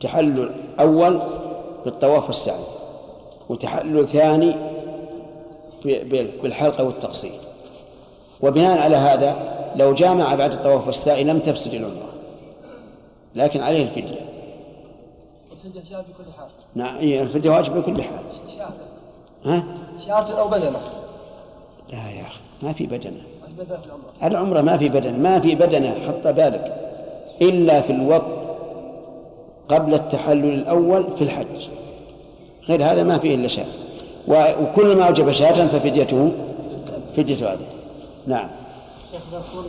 تحلل أول بالطواف والسعي وتحلل ثاني بالحلقة والتقصير. وبناء على هذا لو جامع بعد الطواف والسعي لم تفسد العمرة. لكن عليه الفدية. الفدية شاة في كل حال. نعم إيه، الفدية واجب بكل حال. بس. ها؟ شاة أو بدنة؟ لا يا أخي ما في بدنة. بدنة العمرة. ما في بدن ما في بدنة حط بالك. إلا في الوطء قبل التحلل الأول في الحج. غير هذا ما فيه إلا شاة. وكل ما أوجب شاة ففديته فدية هذا نعم. شيخ يقول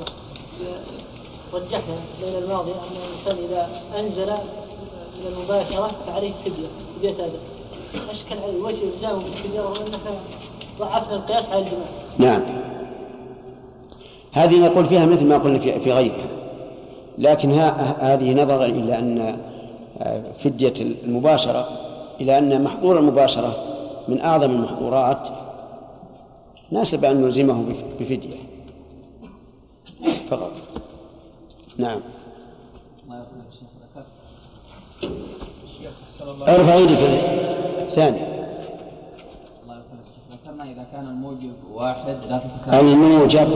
رجحنا بين الماضي أن الإنسان إذا أنزل من المباشرة فعليه فديه فديه هذا. أشكل على الوجه الزام بالفديه رغم انك ضعفنا القياس على الجماع. نعم. هذه نقول فيها مثل ما قلنا في غيرها. لكن هذه نظرا إلى أن آه، فدية المباشرة إلى أن محظور المباشرة من أعظم المحظورات ناسب أن نلزمه بف- بفدية فقط نعم ارفع يدك ثاني ذكرنا اذا كان الموجب واحد لا تتكرر الموجب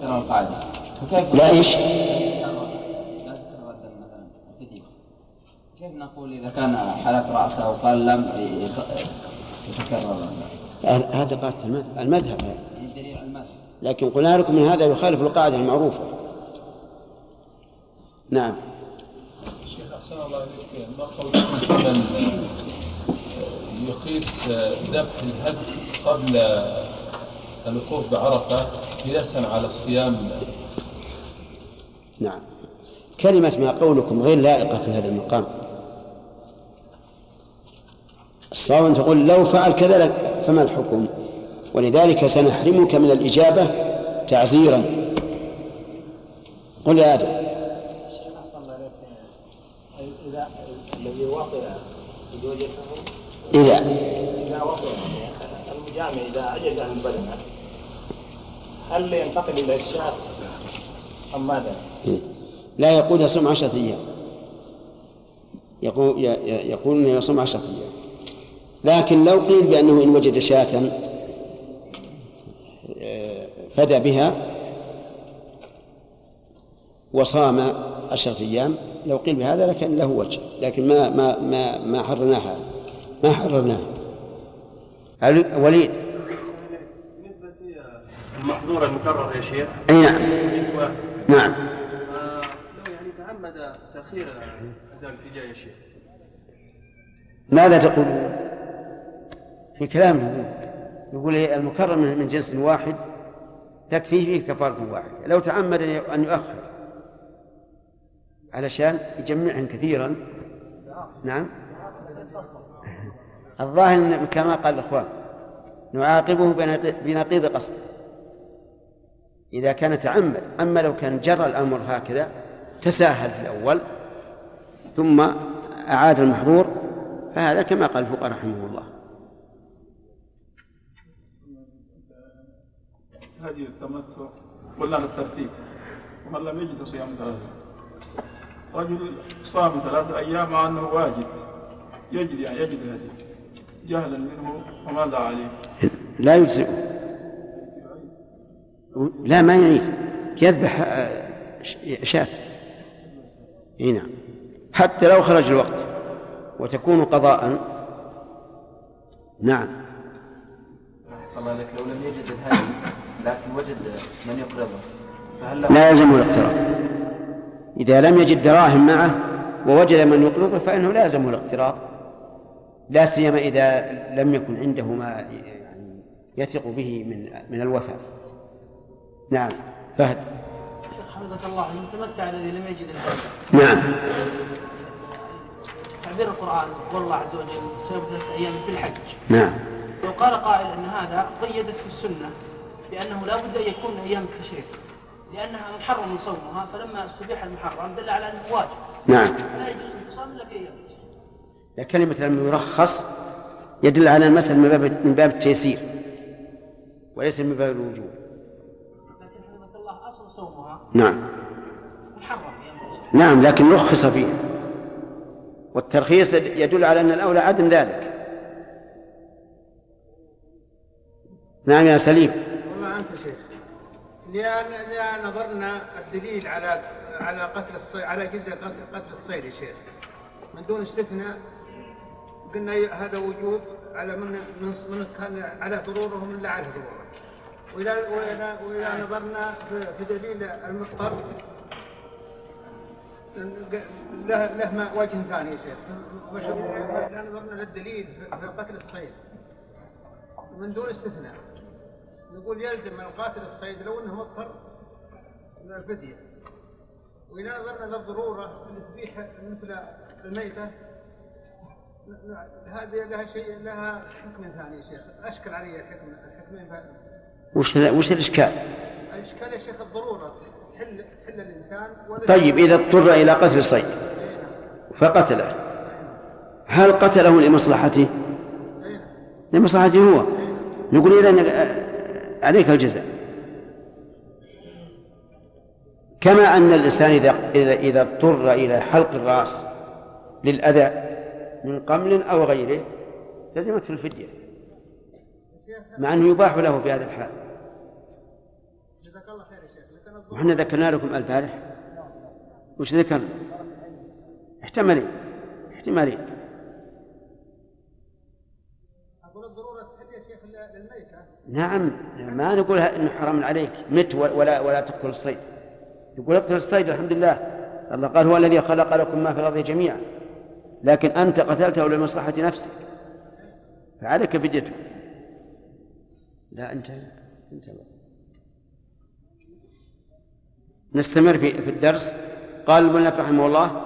تتكرر القاعده فكيف لا إيش؟ لا تتكرر الدم مثلا الفدية كيف نقول اذا كان حلق راسه وقال لم يت- يتكرر هذا قاعدة المذهب- هذا. يعني دليل على المذهب. لكن قلنا لكم من هذا يخالف القاعدة المعروفة. نعم. شيخ أحسن الله إليك. ما قولكم بمن يقيس ذبح الهدي قبل الوقوف بعرفة قياسا على الصيام؟ نعم. كلمة ما قولكم غير لائقة في هذا المقام. الصواب أن تقول لو فعل كذا لك- فما الحكم؟ ولذلك سنحرمك من الإجابة تعزيرا قل يا آدم. الذي وطئ زوجته إذا. إذا وطئ المجامع إذا عجز عن البدنة هل ينتقل إلى الشاة أم ماذا؟ لا يقول يصوم عشرة أيام. يقول يقول إنه يصوم عشرة أيام. لكن لو قيل بأنه إن وجد شاة آه، فدى بها وصام عشرة أيام لو قيل بهذا لكن له وجه لكن ما ما ما ما حررناها ما حررناها. هل- وليد. بالنسبة المحظور المكرر يا شيخ. أي نعم. نعم. آه، لو يعني تعمد تأخير أداء الفدية يا شيخ. ماذا تقول؟ في كلام يقول إيه المكرر من جنس واحد تكفيه فيه كفارة واحدة. لو تعمد أن- يؤخر. علشان يجمعهم كثيرا. نعم. الظاهر كما قال الإخوان نعاقبه بنقيض- بنقيض قصد. إذا كان تعمد أما لو كان جرى الأمر هكذا تساهل في الأول ثم أعاد المحظور فهذا كما قال الفقهاء رحمه الله. هدي التمتع ولا على الترتيب ومن لم يجد صيام ثلاثة. رجل صام ثلاثة أيام مع أنه واجد. يجد يعني يجد الهدي جهلا منه وماذا عليه؟ لا يجزئ لا ما يعيد يذبح آه، شاة. إي نعم. حتى لو خرج الوقت. وتكون قضاء. نعم. أحسن الله لك لو لم يجد الهدي لكن وجد من يقرضه. فهل له لا يلزمه الاقتراض. إذا لم يجد دراهم معه ووجد من يقرضه فإنه لا يلزمه الاقتراض. لا سيما إذا لم يكن عنده ما يعني يثق به من من الوفاء. نعم. فهد. حفظك الله المتمتع الذي لم يجد الهدي نعم. تعبير القرآن قول الله عز وجل سيوم ثلاثة أيام في الحج نعم. لو قال قائل أن هذا قيدت في السنة. بأنه لا بد أن يكون أيام التشريق لأنها محرم صومها فلما استبيح المحرم دل على أنه واجب. نعم. لا يجوز أن تصام إلا في أيام كلمة لم يرخص يدل على المسألة من باب من باب التيسير وليس من باب الوجوب. لكن حفظك الله أصل صومها نعم. محرم نعم لكن رخص فيه والترخيص يدل على أن الأولى عدم ذلك. نعم يا سليم. لأن لأن نظرنا الدليل على على قتل الصيد على جزء قتل الصيد يا شيخ. من دون استثناء قلنا هذا وجوب على من من, كان على ضروره ومن لا عليه ضروره وإذا وإذا, وإذا نظرنا في, دليل المضطر. له له وجه ثاني يا شيخ. إذا نظرنا للدليل في قتل الصيد. من دون استثناء. نقول يلزم من القاتل الصيد لو إنه مضطر من الفدية. وإذا نظرنا للضرورة تبيح مثل الميتة هذه لها شيء لها حكم ثاني يا شيخ. أشكل علي الحكم الحكمين وش وش الإشكال؟ الإشكال يا شيخ الضرورة تحل تحل الإنسان طيب إذا اضطر إلى قتل الصيد فقتله. هل قتله لمصلحته؟ لمصلحته هو. نقول إذا عليك الجزاء. كما أن الإنسان إذا إذا اضطر إلى حلق الرأس للأذى من قمل أو غيره لزمته الفدية. مع أنه يباح له في هذا الحال. وحنا ذكرنا لكم البارح وش ذكرنا؟ احتمالين. احتمالين. نعم ما نقول إنه حرام عليك. مت ولا ولا تاكل الصيد. يقول اقتل الصيد الحمد لله. الله قال هو الذي خلق لكم ما في الأرض جميعا. لكن أنت قتلته لمصلحة نفسك. فعليك فديته. لا انت انت. نستمر في في الدرس. قال المؤلف رحمه الله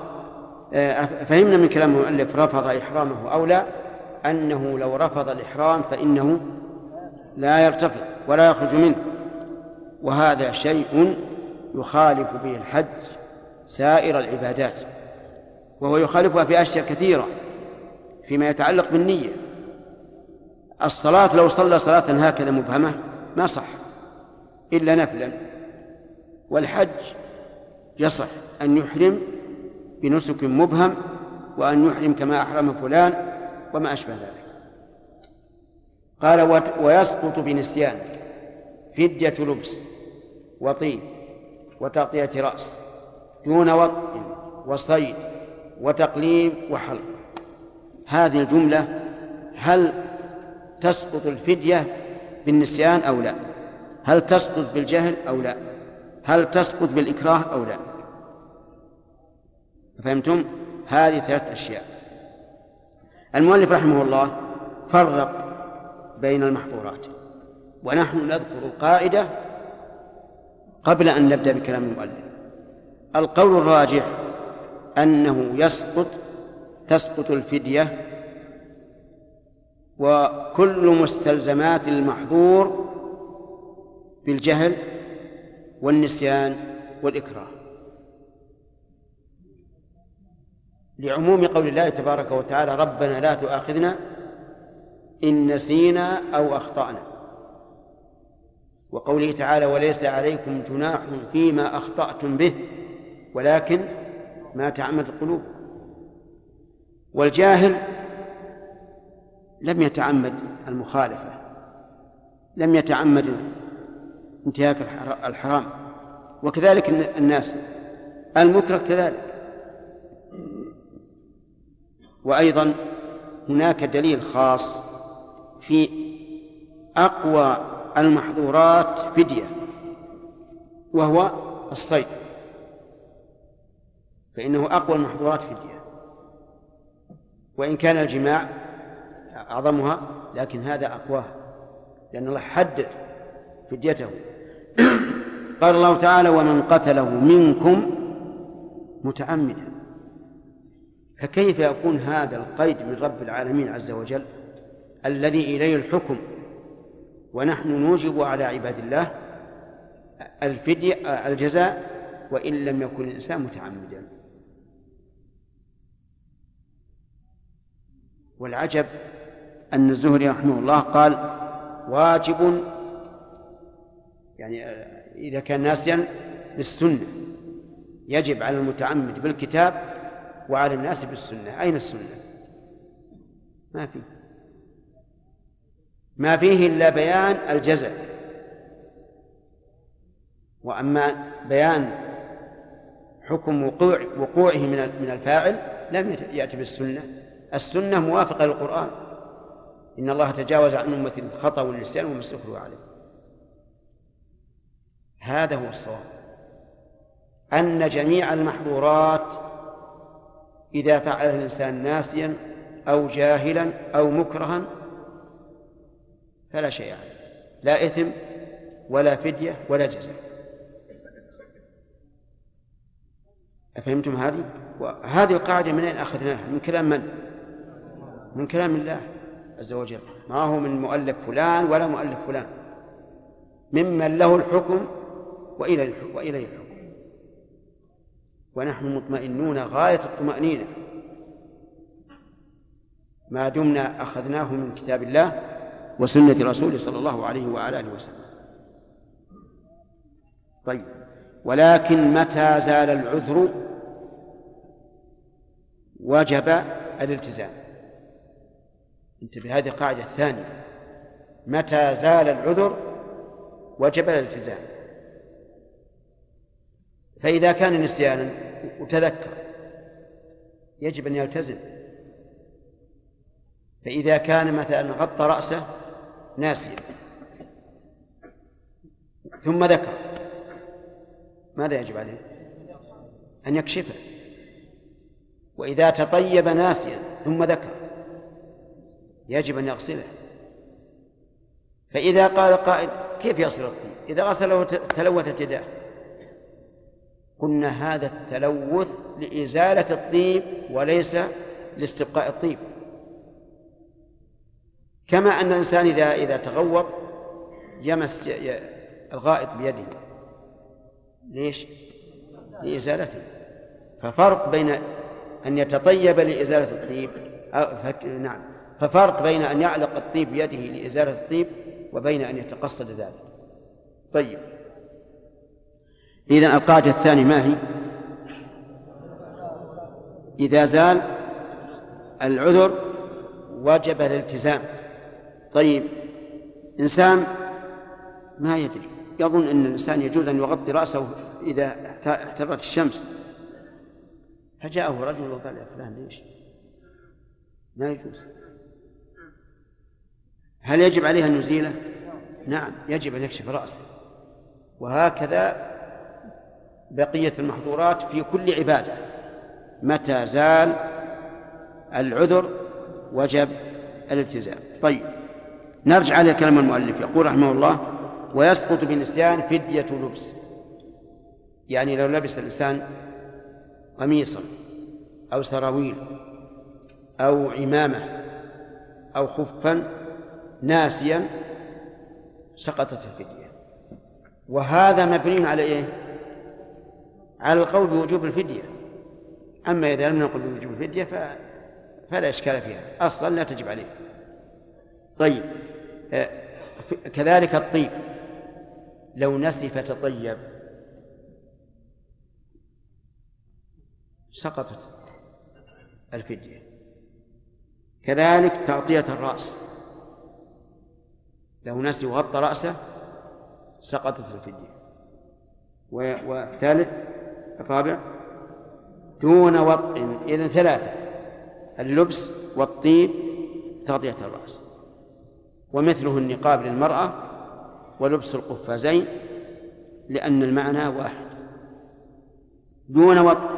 آه، فهمنا من كلام المؤلف رفض إحرامه أو لا؟ أنه لو رفض الإحرام فإنه لا يرتفض ولا يخرج منه. وهذا شيء يخالف به الحج سائر العبادات وهو يخالفها في أشياء كثيرة فيما يتعلق بالنية. الصلاة لو صلى صلاة هكذا مبهمة ما صح إلا نفلا والحج يصح أن يحرم بنسك مبهم وأن يحرم كما أحرم فلان وما أشبه ذلك. قال ويسقط بنسيان فدية لبس وطيب وتغطية رأس دون وطء وصيد وتقليم وحلق. هذه الجملة هل تسقط الفدية بالنسيان أو لا؟ هل تسقط بالجهل أو لا؟ هل تسقط بالإكراه أو لا؟ فهمتم؟ هذه ثلاث أشياء. المؤلف رحمه الله فرق بين المحظورات. ونحن نذكر قاعدة قبل أن نبدأ بكلام المؤلف. القول الراجح أنه يسقط تسقط الفدية وكل مستلزمات المحظور بالجهل والنسيان والإكراه. لعموم قول الله تبارك وتعالى ربنا لا تؤاخذنا إن نسينا أو أخطأنا. وقوله تعالى وليس عليكم جناح فيما أخطأتم به ولكن ما تعمد القلوب. والجاهل لم يتعمد المخالفة لم يتعمد انتهاك الحرام. وكذلك الناس المكره كذلك. وأيضا هناك دليل خاص في أقوى المحظورات فدية وهو الصيد. فإنه أقوى المحظورات فدية. وإن كان الجماع أعظمها لكن هذا أقواها لأن الله حدد فديته. قال الله تعالى ومن قتله منكم متعمدا فكيف يكون هذا القيد من رب العالمين عز وجل؟ الذي إليه الحكم. ونحن نوجب على عباد الله الفدية الجزاء وإن لم يكن الإنسان متعمدا. والعجب أن الزهري رحمه الله قال واجب يعني إذا كان ناسيا بالسنة يجب على المتعمد بالكتاب وعلى الناس بالسنة. أين السنة؟ ما في. ما فيه إلا بيان الجزع. وأما بيان حكم وقوع وقوعه من من الفاعل لم يأتي بالسنة. السنة موافقة للقرآن. إن الله تجاوز عن أمة الخطأ والنسيان وما استكروا عليه هذا هو الصواب. أن جميع المحظورات إذا فعلها الإنسان ناسيا أو جاهلا أو مكرها فلا شيء عليه لا إثم ولا فدية ولا جزاء أفهمتم هذه؟ وهذه القاعدة من أين أخذناها؟ من كلام من؟ من كلام الله عز وجل ما هو من مؤلف فلان ولا مؤلف فلان ممن له الحكم وإلى الحكم وإليه الحكم ونحن مطمئنون غاية الطمأنينة ما دمنا أخذناه من كتاب الله وسنة رسوله صلى الله عليه وعلى آله وسلم. طيب. ولكن متى زال العذر وجب الالتزام؟ انتبه هذه القاعدة الثانية متى زال العذر وجب الالتزام؟ فإذا كان نسيانا وتذكر يجب أن يلتزم. فإذا كان مثلا غطى رأسه ناسيا ثم ذكر. ماذا يجب عليه؟ أن يكشفه. وإذا تطيب ناسيا ثم ذكر. يجب أن يغسله. فإذا قال قائل كيف يغسل الطيب؟ إذا غسله تلوثت يداه. قلنا هذا التلوث لإزالة الطيب وليس لاستبقاء الطيب. كما أن الإنسان إذا إذا تغوط يمس الغائط بيده. ليش؟ لإزالته. ففرق بين أن يتطيب لإزالة الطيب فك... نعم. ففرق بين أن يعلق الطيب بيده لإزالة الطيب وبين أن يتقصد ذلك. طيب. إذا القاعدة الثانية ما هي؟ إذا زال العذر وجب الالتزام. طيب إنسان ما يدري يظن أن الإنسان يجوز أن يغطي رأسه إذا احترت الشمس. فجاءه رجل وقال يا فلان ليش؟ ما يجوز. هل يجب عليه أن يزيله؟ نعم يجب أن يكشف رأسه. وهكذا بقية المحظورات في كل عبادة متى زال العذر وجب الالتزام. طيب. نرجع إلى كلام المؤلف. يقول رحمه الله ويسقط بالنسيان فدية لبس. يعني لو لبس الإنسان قميصا أو سراويل أو عمامة أو خفا ناسيا سقطت الفدية. وهذا مبني على إيه؟ على القول بوجوب الفدية. أما إذا لم نقل بوجوب الفدية ف... فلا إشكال فيها. أصلا لا تجب عليه. طيب. كذلك الطيب. لو نسي فتطيب سقطت الفدية. كذلك تغطية الرأس. لو نسي وغطى رأسه سقطت الفدية. والثالث الرابع دون وطء إذن ثلاثة اللبس والطيب تغطية الرأس. ومثله النقاب للمرأة ولبس القفازين لأن المعنى واحد. دون وطء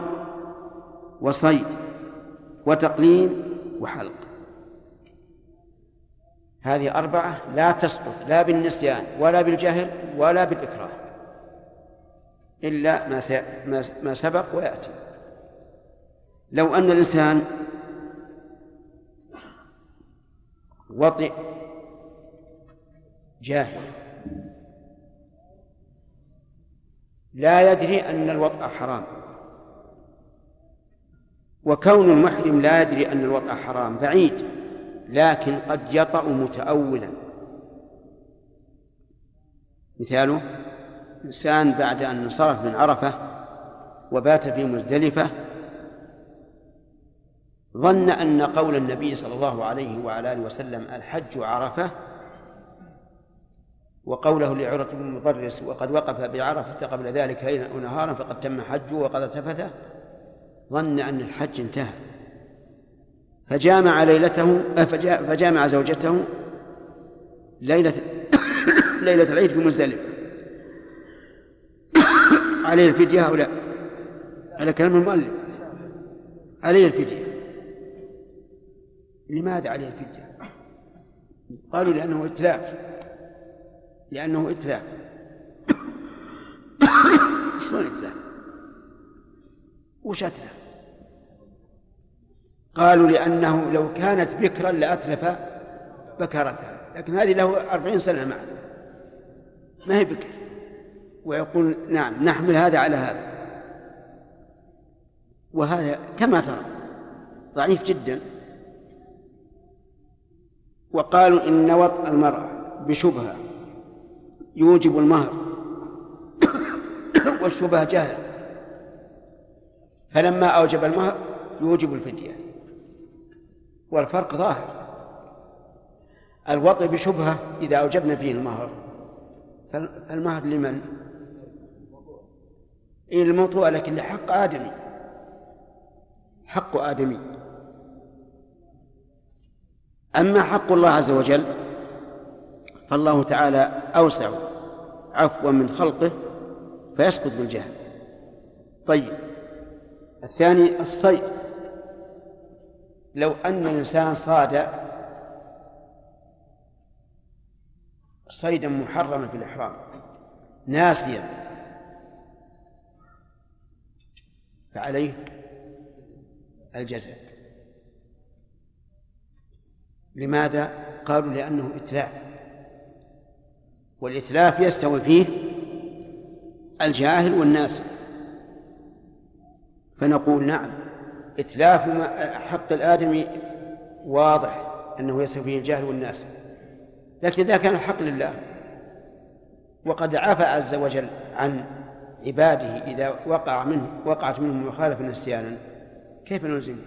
وصيد وتقليم وحلق. هذه أربعة لا تسقط لا بالنسيان ولا بالجهل ولا بالإكراه إلا ما ما سبق ويأتي. لو أن الإنسان وطئ جاهل. لا يدري أن الوطأ حرام. وكون المحرم لا يدري أن الوطأ حرام بعيد لكن قد يطأ متأولا. مثاله إنسان بعد أن انصرف من عرفة وبات في مزدلفة ظن أن قول النبي صلى الله عليه وعلى آله وسلم الحج عرفة وقوله لعرة بن مضرس وقد وقف بعرفة قبل ذلك ليلا أو نهارا فقد تم حجه وقد التفت ظن أن الحج انتهى. فجامع ليلته فجامع زوجته ليلة ليلة العيد في مزدلفة. عليه الفدية أو لا؟ على كلام المؤلف. عليه الفدية. لماذا عليه الفدية؟ قالوا لأنه إتلاف. لأنه إتلاف. شلون إتلاف؟ وش أتلف؟ قالوا لأنه لو كانت بكرا لأتلف بكرتها لكن هذه له أربعين سنة معه. ما هي بكر. ويقول نعم نحمل هذا على هذا. وهذا كما ترى ضعيف جدا. وقالوا إن وطء المرأة بشبهة يوجب المهر والشبهة جاهل فلما أوجب المهر يوجب الفدية. والفرق ظاهر. الوطء بشبهة إذا أوجبنا فيه المهر. فالمهر لمن؟ إلى الموضوع لكن لحق آدمي. حق آدمي. أما حق الله عز وجل فالله تعالى أوسع عفوا من خلقه فيسقط بالجهل. طيب الثاني الصيد. لو أن الإنسان صاد صيدا محرما في الإحرام ناسيا فعليه الجزاء. لماذا؟ قالوا لأنه إتلاف والإتلاف يستوي فيه الجاهل والناس. فنقول نعم إتلاف حق الآدمي واضح أنه يستوي فيه الجاهل والناس. لكن إذا كان الحق لله وقد عفى عز وجل عن عباده إذا وقع منه وقعت منهم مخالفة نسيانا كيف نلزمه؟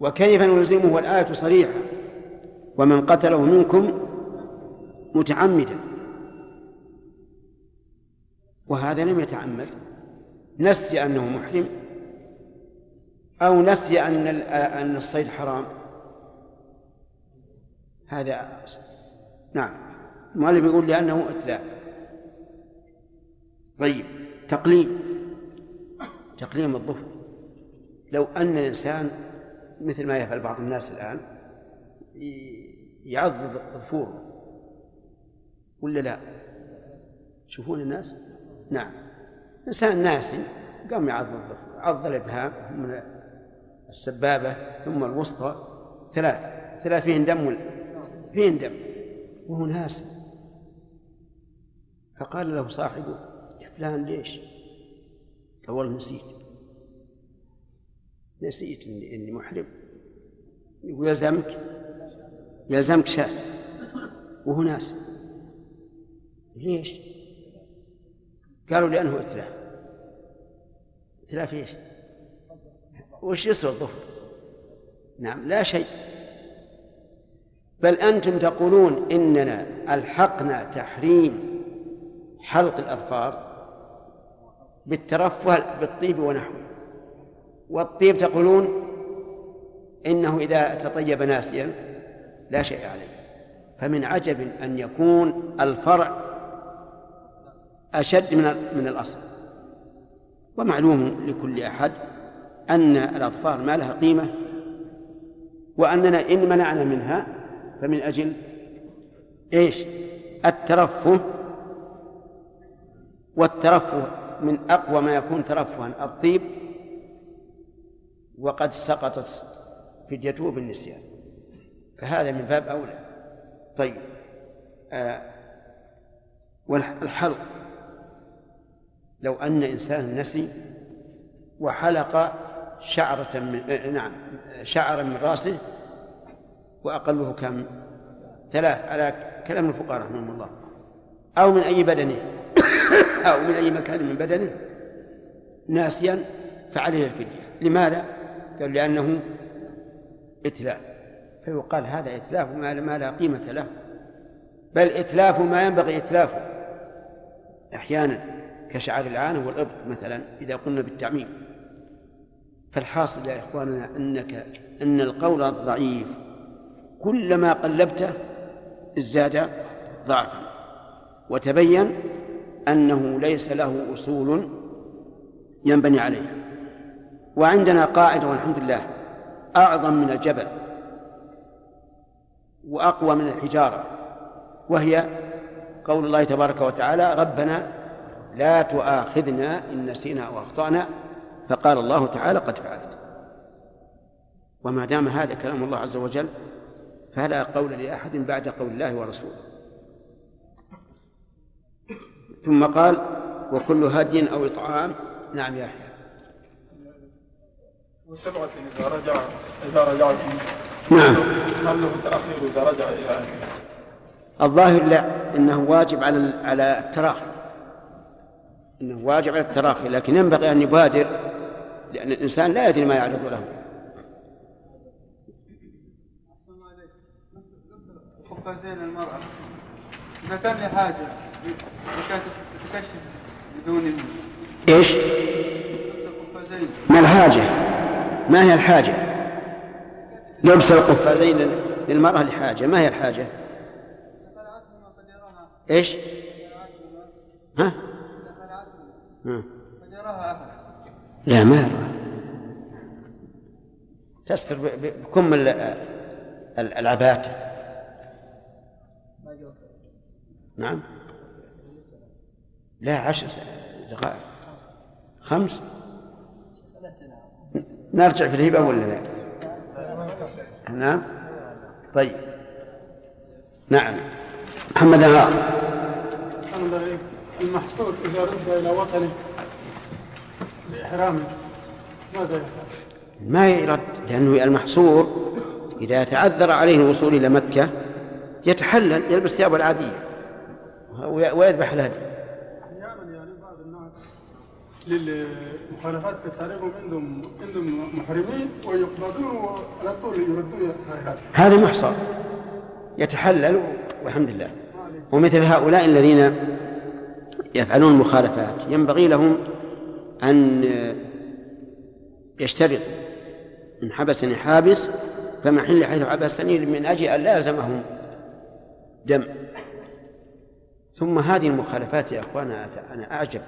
وكيف نلزمه؟ والآية صريحة ومن قتله منكم متعمدا. وهذا لم يتعمد. نسي أنه محرم أو نسي أن أن الصيد حرام. هذا نعم. المؤلف يقول لأنه إتلاف طيب. تقليم. تقليم الظفر لو أن الإنسان مثل ما يفعل بعض الناس الآن يعض ظفوره. ولا لا؟ تشوفون الناس؟ نعم. إنسان ناسي قام يعض عض الإبهام من السبابة ثم الوسطى ثلاث ثلاث فيهن دم فيهن دم. وهو ناسي فقال له صاحبه يا فلان ليش؟ قال والله نسيت. نسيت اني إني محرم. يقول يلزمك يلزمك شاة. وهو ناس. ليش؟ قالوا لأنه إتلاف إتلاف إيش؟ وش يسوى الظهر؟ نعم لا شيء بل أنتم تقولون إننا ألحقنا تحريم حلق الأظفار بالترفه بالطيب ونحوه والطيب تقولون إنه إذا تطيب ناسيا لا شيء عليه فمن عجب أن يكون الفرع أشد من من الأصل. ومعلوم لكل أحد أن الأظفار ما لها قيمة وأننا إن منعنا منها فمن أجل إيش؟ الترفه والترفه من أقوى ما يكون ترفها الطيب وقد سقطت فديته بالنسيان. فهذا من باب أولى. طيب آه والحلق لو أن إنسان نسي وحلق شعرة من آه نعم شعرا من رأسه وأقله كم؟ ثلاث على كلام الفقهاء رحمهم الله. أو من أي بدنه. أو من أي مكان من بدنه. ناسيا فعليه الفدية. لماذا؟ قال لأنه إتلاف. فيقال هذا إتلاف ما لا قيمة له. بل إتلاف ما ينبغي إتلافه أحيانا. كشعر العانة والإبط مثلا إذا قلنا بالتعميم. فالحاصل يا إخواننا أنك أن القول الضعيف كلما قلبته ازداد ضعفا. وتبين أنه ليس له أصول ينبني عليه. وعندنا قاعدة والحمد لله أعظم من الجبل وأقوى من الحجارة وهي قول الله تبارك وتعالى ربنا لا تؤاخذنا إن نسينا أو أخطأنا. فقال الله تعالى قد فعلت. وما دام هذا كلام الله عز وجل فلا قول لأحد بعد قول الله ورسوله. ثم قال وكل هدي أو إطعام. نعم يا يحيى وسبعة إذا رجع إذا رجعت نعم. هل له تأخير إذا رجع إلى أهله. الظاهر لا إنه واجب على على التراخي. إنه واجب على التراخي لكن ينبغي أن يبادر لأن الإنسان لا يدري ما يعرض له قفازين المرأة إذا كان لي حاجة تكشف بدون؟ قفازين ما الحاجة؟ ما هي الحاجة؟ لبس القفازين للمرأة لحاجة ما هي الحاجة؟ إيش؟ ها؟ ها. قد يراها أحد لا ما يرى تستر بكم ال- ال- العبات نعم. لا عشر دقائق. خمس. نرجع في الهبة ولا لا؟ نعم. طيب. نعم. محمد نهار المحصول إذا رد إلى وطنه لإحرامه ماذا يفعل؟ ما يرد لأنه المحصور إذا تعذر عليه الوصول إلى مكة يتحلل يلبس ثيابه العادية ويذبح الهدي. أحيانا يعني بعض الناس للمخالفات كتاريخهم عندهم عندهم محرمين ويقبضون وعلى طول يردون هذا محصر يتحلل والحمد لله. ومثل هؤلاء الذين يفعلون المخالفات ينبغي لهم أن يشترطوا إن حبسني حابس فمحل حيث حبسني من أجل أن لا يلزمهم دم. ثم هذه المخالفات يا أخوانا أنا أعجب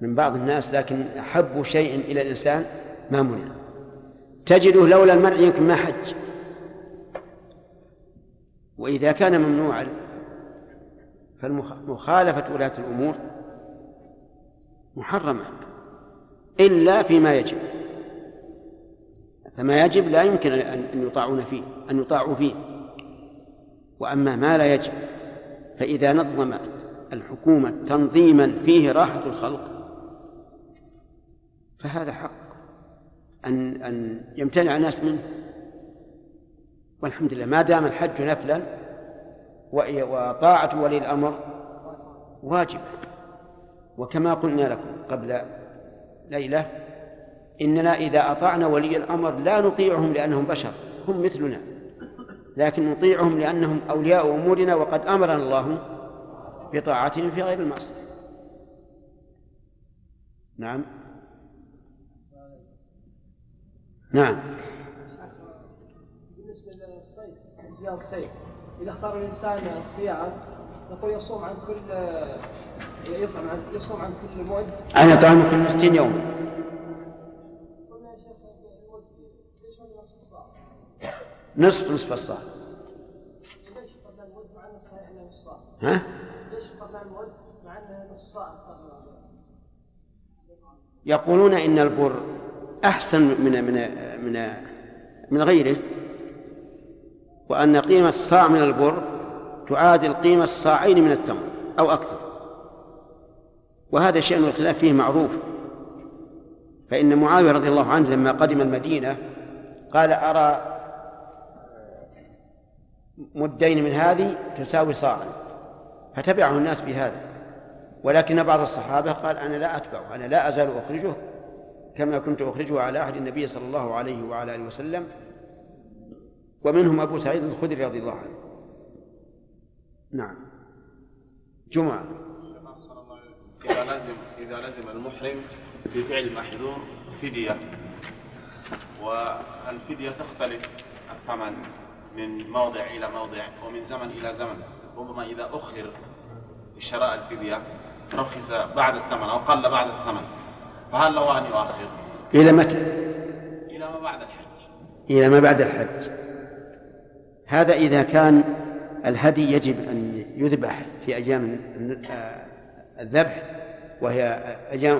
من بعض الناس لكن أحب شيء إلى الإنسان ما منع. تجده لولا المنع يمكن ما حج. وإذا كان ممنوعا فالمخالفة ولاة الأمور محرمة إلا فيما يجب. فما يجب لا يمكن أن يطاعون فيه أن يطاعوا فيه. وأما ما لا يجب فإذا نظمت الحكومة تنظيما فيه راحة الخلق فهذا حق. أن أن يمتنع الناس منه. والحمد لله ما دام الحج نفلا وطاعة ولي الأمر واجب. وكما قلنا لكم قبل ليلة إننا إذا أطعنا ولي الأمر لا نطيعهم لأنهم بشر هم مثلنا. لكن نطيعهم لأنهم أولياء أمورنا وقد أمرنا الله بطاعتهم في غير المعصية. نعم. نعم. بالنسبة للصيد الصيد. إذا اختار الإنسان الصيام نقول يصوم عن كل يطعم عن يصوم عن كل مد أنا طعام كل ستين يوم نصف؟ نصف الصاع؟ ها؟ يقولون إن البر أحسن من من من من غيره وأن قيمة الصاع من البر تعادل قيمة الصاعين من التمر أو أكثر. وهذا شيء الخلاف فيه معروف. فإن معاوية رضي الله عنه لما قدم المدينة قال أرى مدين من هذه تساوي صاعا. فتبعه الناس بهذا. ولكن بعض الصحابة قال أنا لا أتبعه أنا لا أزال أخرجه كما كنت أخرجه على عهد النبي صلى الله عليه وعلى آله وسلم ومنهم أبو سعيد الخدري رضي الله عنه. نعم. جمعة. إذا لزم إذا لزم المحرم بفعل محذور فدية. والفدية تختلف الثمن من موضع إلى موضع ومن زمن إلى زمن. ربما إذا أخر شراء الفدية رخص بعد الثمن أو قل بعد الثمن. فهل له أن يؤخر؟ إلى متى؟ إلى ما بعد الحج. إلى ما بعد الحج. هذا إذا كان الهدي يجب أن يذبح في أيام الذبح وهي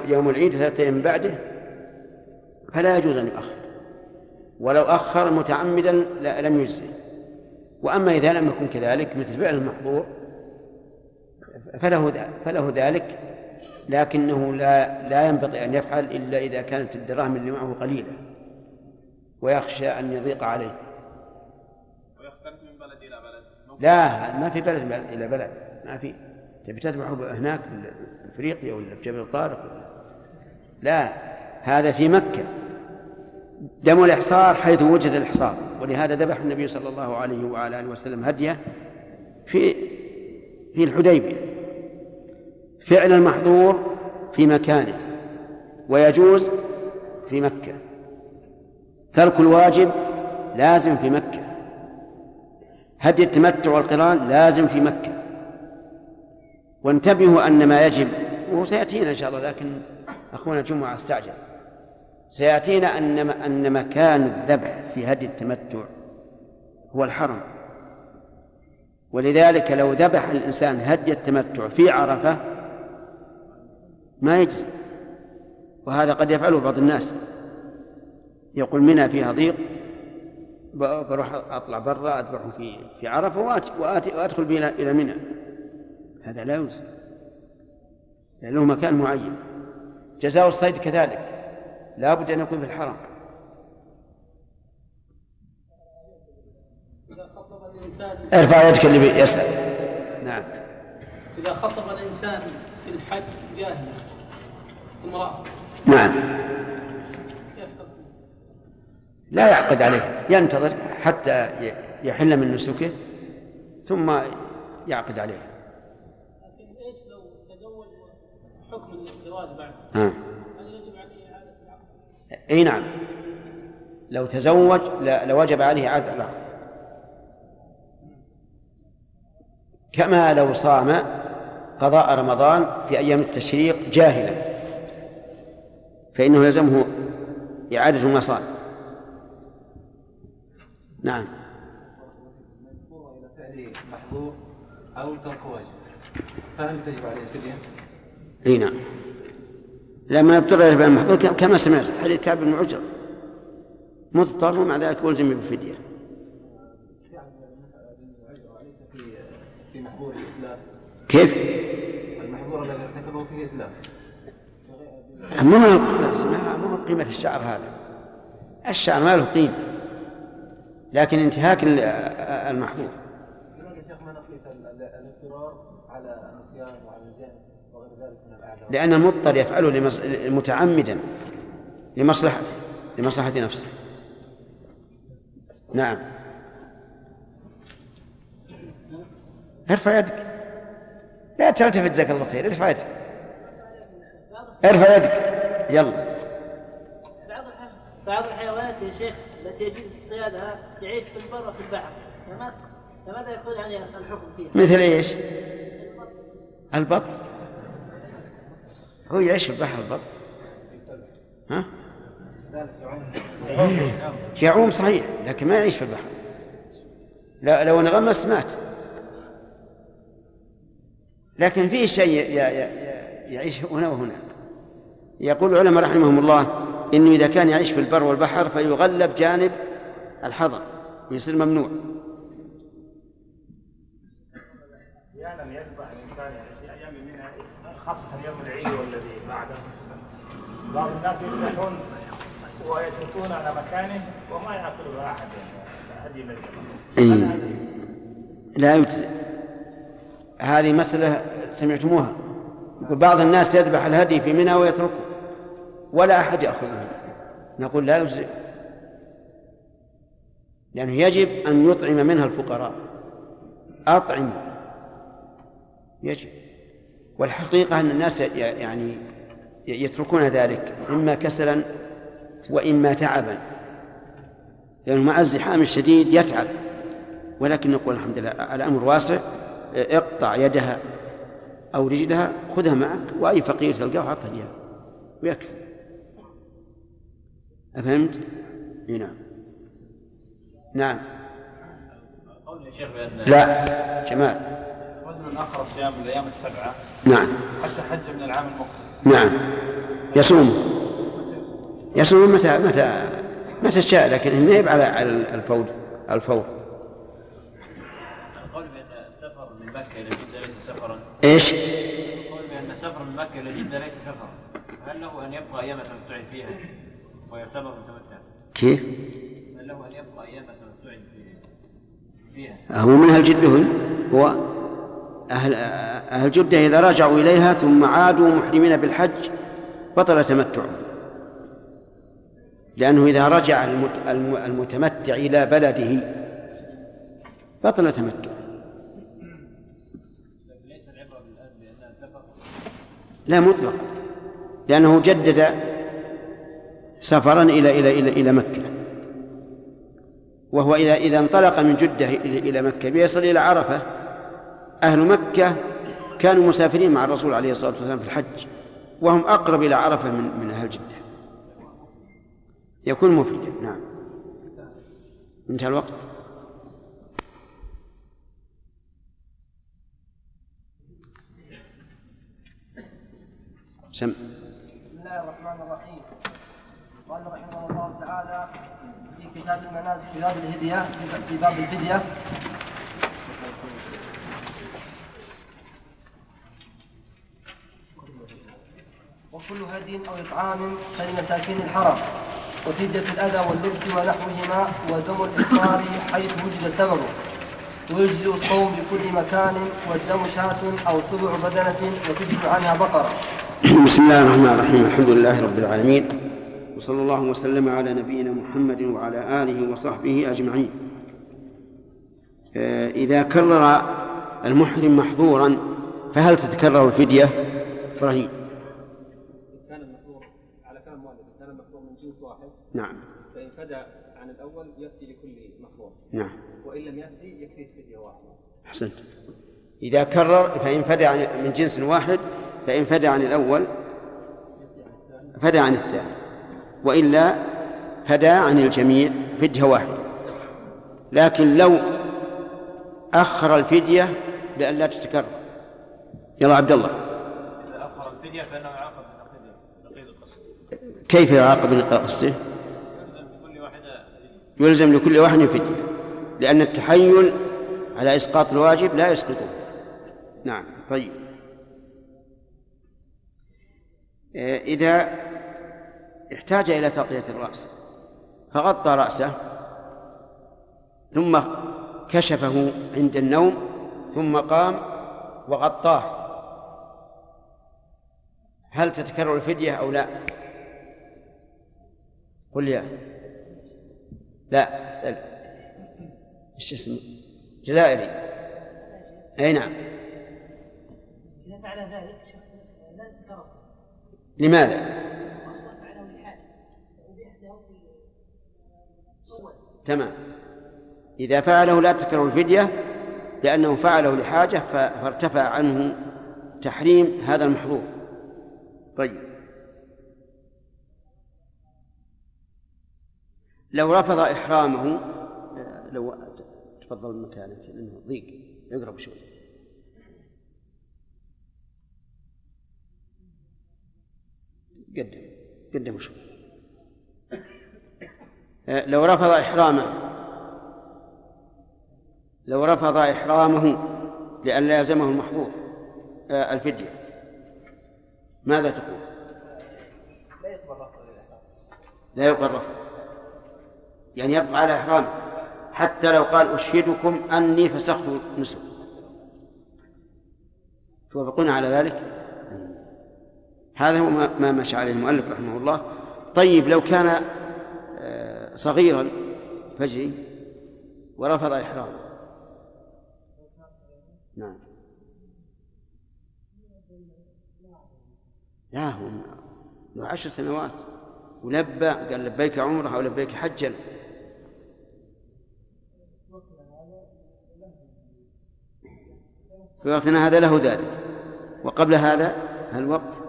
يوم العيد ثلاثة أيام بعده فلا يجوز أن يؤخر. ولو أخر متعمدا لم يجزي وأما إذا لم يكن كذلك مثل فعل المحظور فله فله ذلك لكنه لا لا ينبغي أن يفعل إلا إذا كانت الدراهم اللي معه قليلة ويخشى أن يضيق عليه. لا ما في بلد إلى بلد. ما في. تبي تذبح هناك في افريقيا ولا في جبل طارق لا. هذا في مكة. دم الإحصار حيث وجد الإحصار. ولهذا ذبح النبي صلى الله عليه وعلى آله وسلم هدية في في الحديبية. فعل المحظور في مكانه. ويجوز في مكة. ترك الواجب لازم في مكة. هدي التمتع والقران لازم في مكة. وانتبهوا أن ما يجب وسيأتينا إن شاء الله لكن أخونا جمعة استعجل. سيأتينا أن أن مكان الذبح في هدي التمتع هو الحرم. ولذلك لو ذبح الإنسان هدي التمتع في عرفة ما يجزي. وهذا قد يفعله بعض الناس. يقول منى فيها ضيق بروح أطلع برا اذبحه في في عرفة وآتي وأدخل به إلى منى. هذا لا يجزي لأنه مكان معين. جزاء الصيد كذلك. لا بد أن يكون في الحرم. ارفع يدك اللي يسأل. نعم. إذا خطب الإنسان في الحج جاهلا امرأة. نعم. لا يعقد عليه ينتظر حتى يحل من نسكه ثم يعقد عليه لكن إيش لو تزوج حكم الزواج بعد؟ ها. هل يجب عليه إعادة العقد؟ إي نعم لو تزوج لوجب عليه إعادة العقد كما لو صام قضاء رمضان في أيام التشريق جاهلا فإنه يلزمه إعادة ما صام نعم. إلى فعل محظور أو ترك واجب فهل تجب عليه الفدية؟ إي نعم. لما اضطر إلى فعل المحظور كما سمعت حديث كعب بن عجر. مضطر ومع ذلك ألزم بالفدية. في محظور الإتلاف كيف؟ المحظور الذي ارتكبه فيه إتلاف مو مو قيمة الشعر هذا. الشعر ما له قيمة. لكن انتهاك ال- المحظور؟ لأن المضطر يفعله. متعمدا لمصلحته لمصلحة نفسه. نعم. ارفع يدك. لا تلتفت جزاك الله خير ارفع يدك. ارفع يدك. يلا. بعض الحيوانات يا شيخ التي اصطيادها تعيش في البر وفي البحر فما فماذا يكون عليها الحكم فيها؟ مثل إيش؟ البط هو يعيش في البحر البط ها؟ يعوم صحيح لكن ما يعيش في البحر لا لو انغمس مات لكن فيه شيء يعيش هنا وهناك يقول العلماء رحمهم الله إنه إذا كان يعيش في البر والبحر فيغلب جانب الحظر ويصير ممنوع. أحيانا يذبح الإنسان يعني في أيام منى خاصة يوم العيد والذي بعده. بعض الناس يذبحون ويتركون على مكانه وما ياكلها أحد يعني إيه. لا يجزئ. هذه مسألة سمعتموها. يقول بعض الناس يذبح الهدي في منى ويتركه. ولا أحد يأخذه. نقول لا يجزئ. لأنه يجب أن يطعم منها الفقراء. أطعم. يجب. والحقيقة أن الناس يعني يتركون ذلك إما كسلا وإما تعبا. لأنه مع الزحام الشديد يتعب. ولكن نقول الحمد لله الأمر واسع. اقطع يدها أو رجلها خذها معك وأي فقير تلقاه أعطه إياه. ويكفي. أفهمت؟ نعم. نعم. قول يا شيخ بأن لا. جمال. رجل أخر صيام الأيام السبعة. نعم. حتى حج من العام المقبل. نعم. يصوم. يصوم متى متى متى شاء لكن ما يب على على الفور الفور القول بأن السفر من مكة إلى جدة ليس سفرا. إيش؟ القول بأن السفر من مكة إلى جدة ليس سفرا. هل له أن يبقى أيام تمتع فيها؟ ويعتبر متمتع؟ كيف؟ هل له أن يبقى أيام تمتع في- فيها؟ هو من أهل جدة هو أهل أهل جدة إذا رجعوا إليها ثم عادوا محرمين بالحج بطل تمتعهم لأنه إذا رجع المت- الم- المتمتع إلى بلده بطل سفر لا مطلق لأنه جدد سفرا إلى إلى إلى إلى مكة. وهو إذا إذا انطلق من جدة إلى مكة بيصل إلى عرفة أهل مكة كانوا مسافرين مع الرسول عليه الصلاة والسلام في الحج وهم أقرب إلى عرفة من من أهل جدة. يكون مفيدا نعم. انتهى الوقت. سم. بسم الله الرحمن الرحيم. قال رحمه الله تعالى في كتاب المناسك في باب الهدية في باب الفدية. وكل هدي أو إطعام فلمساكين الحرم وفدية الأذى واللبس ونحوهما ودم الإحصار حيث وجد سببه. ويجزئ الصوم بكل مكان والدم شاة أو سبع بدنة وتجزئ عنها بقرة. بسم الله الرحمن الرحيم الحمد لله رب العالمين. وصلى الله وسلم على نبينا محمد وعلى آله وصحبه أجمعين. آه، إذا كرر المحرم محظورا فهل تتكرر الفدية؟ إبراهيم. كان المحظور على كلام مؤلف كان المحظور من جنس واحد. نعم. فإن فدى عن الأول يأتي لكل محظور. نعم. وإن لم يأتي يكفي فدية واحدة. أحسنت. إذا كرر فإن فدى عن من جنس واحد فإن فدى عن الأول فدى عن الثاني. وإلا فدى عن الجميع فدية واحدة. لكن لو أخر الفدية لئلا تتكرر. يلا عبد الله. إذا أخر الفدية فإنه يعاقب كيف يعاقب قصده؟ يلزم لكل واحد فدية. لأن التحيل على إسقاط الواجب لا يسقطه نعم طيب. إذا احتاج إلى تغطية الرأس فغطى رأسه ثم كشفه عند النوم ثم قام وغطاه هل تتكرر الفدية أو لا؟ قل يا لا. إيش اسمه؟ جزائري أي نعم إذا فعل ذلك لماذا؟ أصلا فعله لحاجة وبإحداه في أول تمام. إذا فعله لا تكره الفدية لأنه فعله لحاجة فارتفع عنه تحريم هذا المحظور. طيب. لو رفض إحرامه آه، لو تفضل مكانك لأنه ضيق. اقرب شوي. قدم. قدم شوي. لو رفض إحرامه. لو رفض إحرامه لئلا يلزمه المحظور آه، الفدية. ماذا تقول؟ لا يقبل رفض لا رفض يعني يبقى على إحرامه. حتى لو قال أشهدكم أني فسخت نسك. توافقون على ذلك؟ هذا هو ما مشى عليه المؤلف رحمه الله. طيب لو كان صغيرا فجري ورفض إحرامه نعم. لا هو له عشر سنوات. ولبى قال لبيك عمرة أو لبيك حجا. في وقتنا هذا له ذلك. وقبل هذا الوقت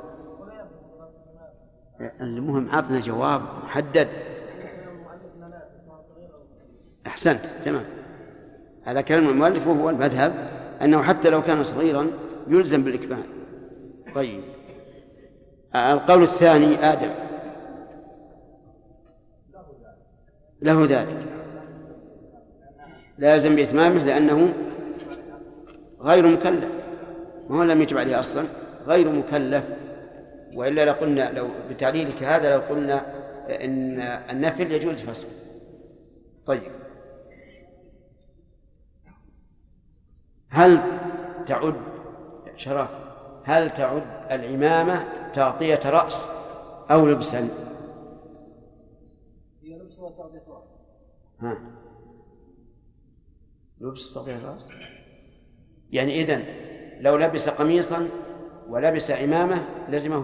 المهم عطنا جواب محدد. أحسنت تمام. على كلام المؤلف وهو المذهب أنه حتى لو كان صغيرا يلزم بالإكمال. طيب. القول الثاني آدم. له ذلك. لازم بإتمامه لأنه غير مكلف. ما هو لم يجب عليه أصلا؟ غير مكلف. وإلا لقلنا لو بتعليلك هذا لو قلنا إن النفل يجوز فصله طيب. هل تعد شرف هل تعد العمامة تغطية رأس أو لبسا؟ هي لبس وتغطية رأس. ها. لبس تغطية الرأس يعني إذن لو لبس قميصا ولبس عمامة لزمه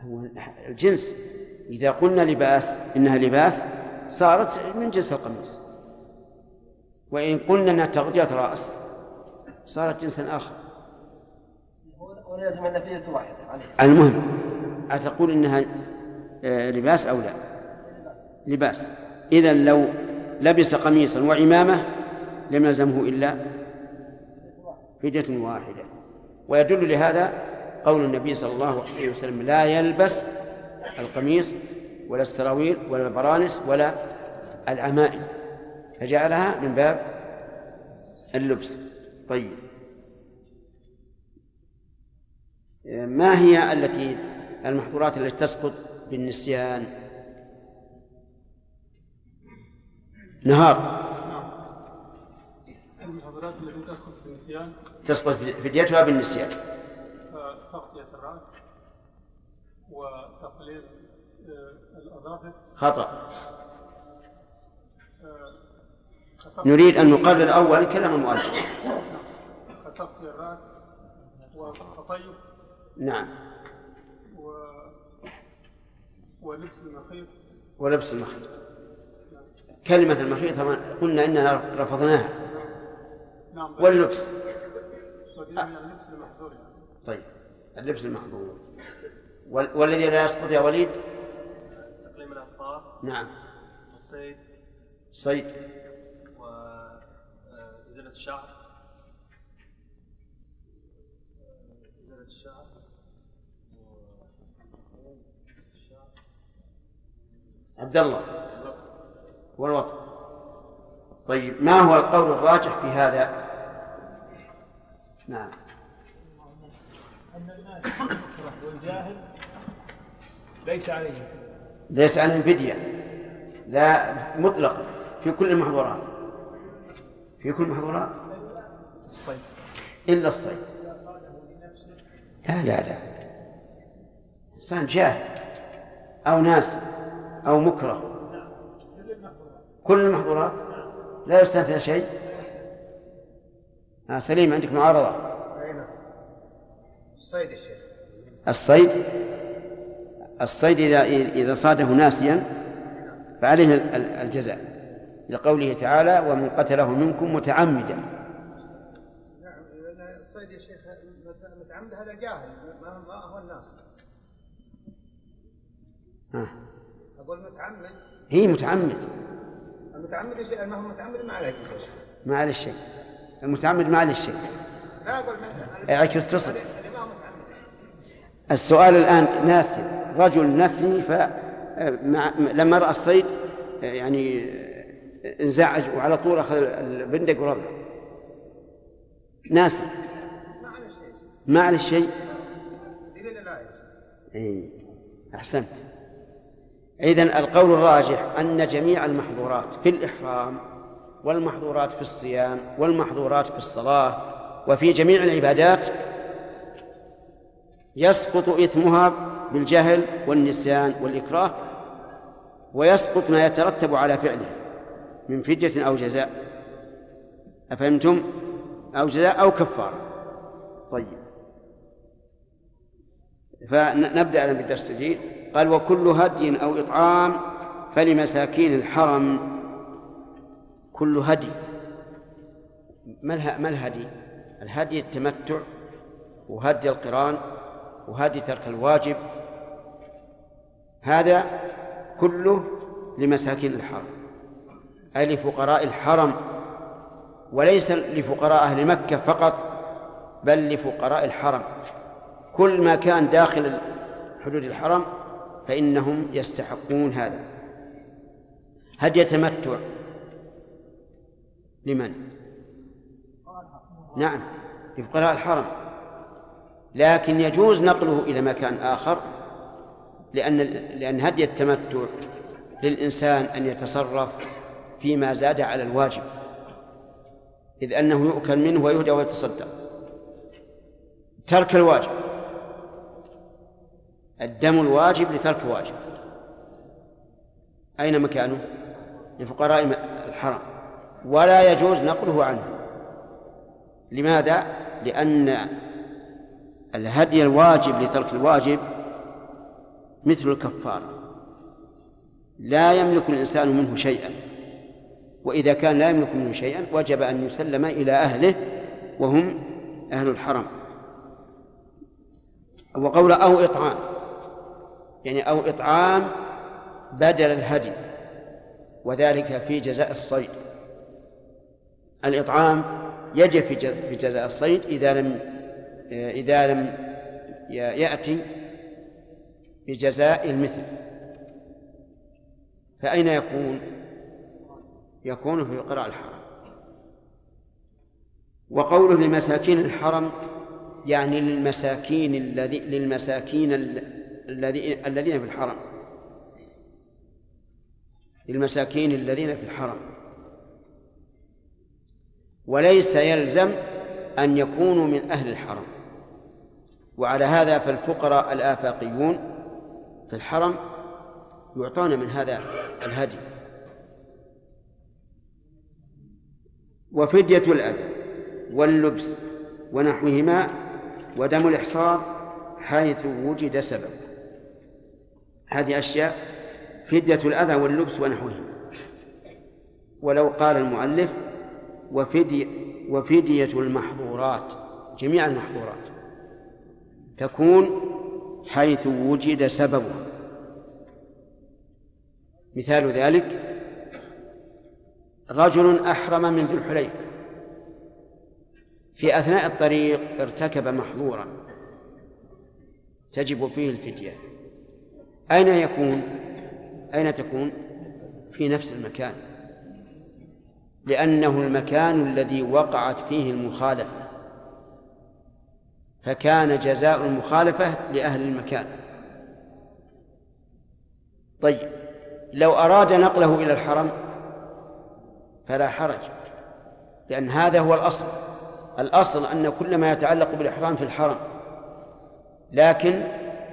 هو الجنس. إذا قلنا لباس إنها لباس صارت من جنس القميص. وإن قلنا أنها تغطية رأس صارت جنسا آخر. ولازم النفية واحدة عليه المهم أتقول إنها آه، لباس أو لا؟ لباس. إذا لو لبس قميصا وعمامة لم يلزمه إلا فدية واحدة. ويدل لهذا قول النبي صلى الله عليه وسلم لا يلبس القميص ولا السراويل ولا البرانس ولا العمائم. فجعلها من باب اللبس. طيب. ما هي التي المحظورات التي تسقط بالنسيان؟ نهار. المحاضرات التي تسقط في النسيان تسقط فديتها بالنسيان. تغطية الرأس وتقليل آه، الأظافر. خطأ. نريد أن نقرر أولا كلام المؤلف. تغطية الرأس والتطيب نعم. و... ولبس المخيط. ولبس المخيط. كلمة المخيط قلنا إننا رفضناها. نعم واللبس. ودي من اللبس المحظور. طيب اللبس المحظور. وال- والذي لا يسقط يا وليد؟ تقليم الأظفار نعم. والصيد صيد. وإزالة الشعر. إزالة الشعر. عبد الله. والوطن طيب ما هو القول الراجح في هذا؟ نعم. أن الناس والجاهل ليس عليه. ليس عليهم فدية. لا مطلقا في كل المحظورات. في كل المحظورات الصيد. إلا الصيد. لا لا لا. إنسان جاهل أو ناس أو مكره. كل المحظورات لا يستثنى شيء. آه سليم عندك معارضة. أي نعم الصيد يا شيخ. الصيد؟ الصيد إذا إذا صاده ناسيا فعليه ال- ال- الجزاء. لقوله تعالى ومن قتله منكم متعمدا. نعم الصيد يا شيخ متعمد هذا جاهل ما هو الناس. آه. أقول متعمد. هي متعمد. المتعمد شيخ ما هو متعمد ما شيء ما عليه شيء. المتعمد ما عليه شيء. لا أقول اعكس تصل. السؤال الآن ناسي رجل نسي ف مع... لما رأى الصيد يعني انزعج وعلى طول أخذ البندق ورمى. ناسي ما عليه شيء ما عليه شيء دليل لا يا شيخ إيه. أحسنت. إذن القول الراجح أن جميع المحظورات في الإحرام والمحظورات في الصيام والمحظورات في الصلاة وفي جميع العبادات يسقط إثمها بالجهل والنسيان والإكراه ويسقط ما يترتب على فعله. من فدية أو جزاء؟ أفهمتم؟ أو جزاء أو كفارة طيب. فنبدأ الآن بالدرس الجديد. قال وكل هدي أو إطعام فلمساكين الحرم. كل هدي. ما الهدي؟ الهدي التمتع وهدي القران وهدي ترك الواجب. هذا كله لمساكين الحرم. أي لفقراء الحرم وليس لفقراء أهل مكة فقط بل لفقراء الحرم. كل ما كان داخل حدود الحرم فإنهم يستحقون هذا. هدي تمتع. لمن؟ نعم لفقراء الحرم. لكن يجوز نقله إلى مكان آخر لأن لأن هدي التمتع للإنسان أن يتصرف فيما زاد على الواجب إذ أنه يؤكل منه ويهدى ويتصدق. ترك الواجب الدم الواجب لترك الواجب أين مكانه؟ لفقراء الحرم ولا يجوز نقله عنه. لماذا؟ لأن الهدي الواجب لترك الواجب مثل الكفارة لا يملك الإنسان منه شيئا. وإذا كان لا يملك منه شيئا وجب أن يسلم إلى أهله وهم أهل الحرم. وقول أو إطعام. يعني أو إطعام بدل الهدي. وذلك في جزاء الصيد. الإطعام يجب في جزاء الصيد إذا لم إذا لم يأتي بجزاء المثل. فأين يكون؟ يكون في قراء الحرم وقوله لمساكين الحرم يعني للمساكين الذي للمساكين الذي الذين في الحرم. للمساكين الذين في الحرم. وليس يلزم أن يكونوا من أهل الحرم. وعلى هذا فالفقراء الآفاقيون في الحرم يعطون من هذا الهدي. وفدية الأذى واللبس ونحوهما ودم الإحصار حيث وجد سبب. هذه أشياء فدية الأذى واللبس ونحوهما. ولو قال المؤلف وفدية وفدية المحظورات جميع المحظورات تكون حيث وجد سببها. مثال ذلك رجل أحرم من ذي الحليفة في أثناء الطريق ارتكب محظورا. تجب فيه الفدية. أين يكون؟ أين تكون؟ في نفس المكان. لأنه المكان الذي وقعت فيه المخالفة. فكان جزاء المخالفة لأهل المكان. طيب لو أراد نقله إلى الحرم فلا حرج لأن هذا هو الأصل. الأصل أن كل ما يتعلق بالإحرام في الحرم. لكن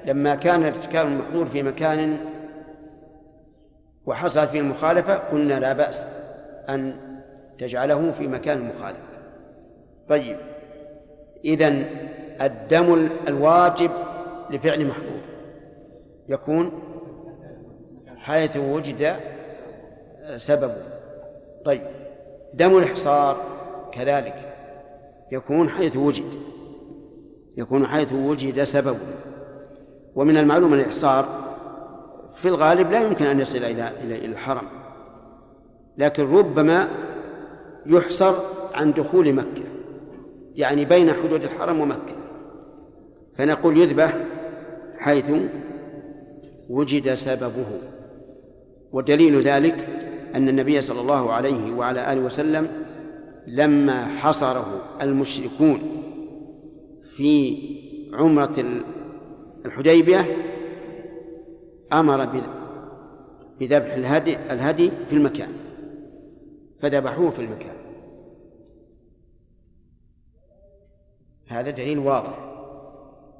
لما كان ارتكاب المحظور في مكان وحصلت فيه المخالفة قلنا لا بأس أن تجعله في مكان المخالفة. طيب إذن الدم الواجب لفعل محظور. يكون حيث وجد سببه. طيب دم الإحصار كذلك يكون حيث وجد يكون حيث وجد سببه ومن المعلوم الإحصار في الغالب لا يمكن أن يصل إلى إلى الحرم. لكن ربما يحصر عن دخول مكة يعني بين حدود الحرم ومكة. فنقول يذبح حيث وجد سببه. ودليل ذلك أن النبي صلى الله عليه وعلى آله وسلم لما حصره المشركون في عمرة الحديبية أمر بذبح الهدي الهدي في المكان فذبحوه في المكان. هذا دليل واضح.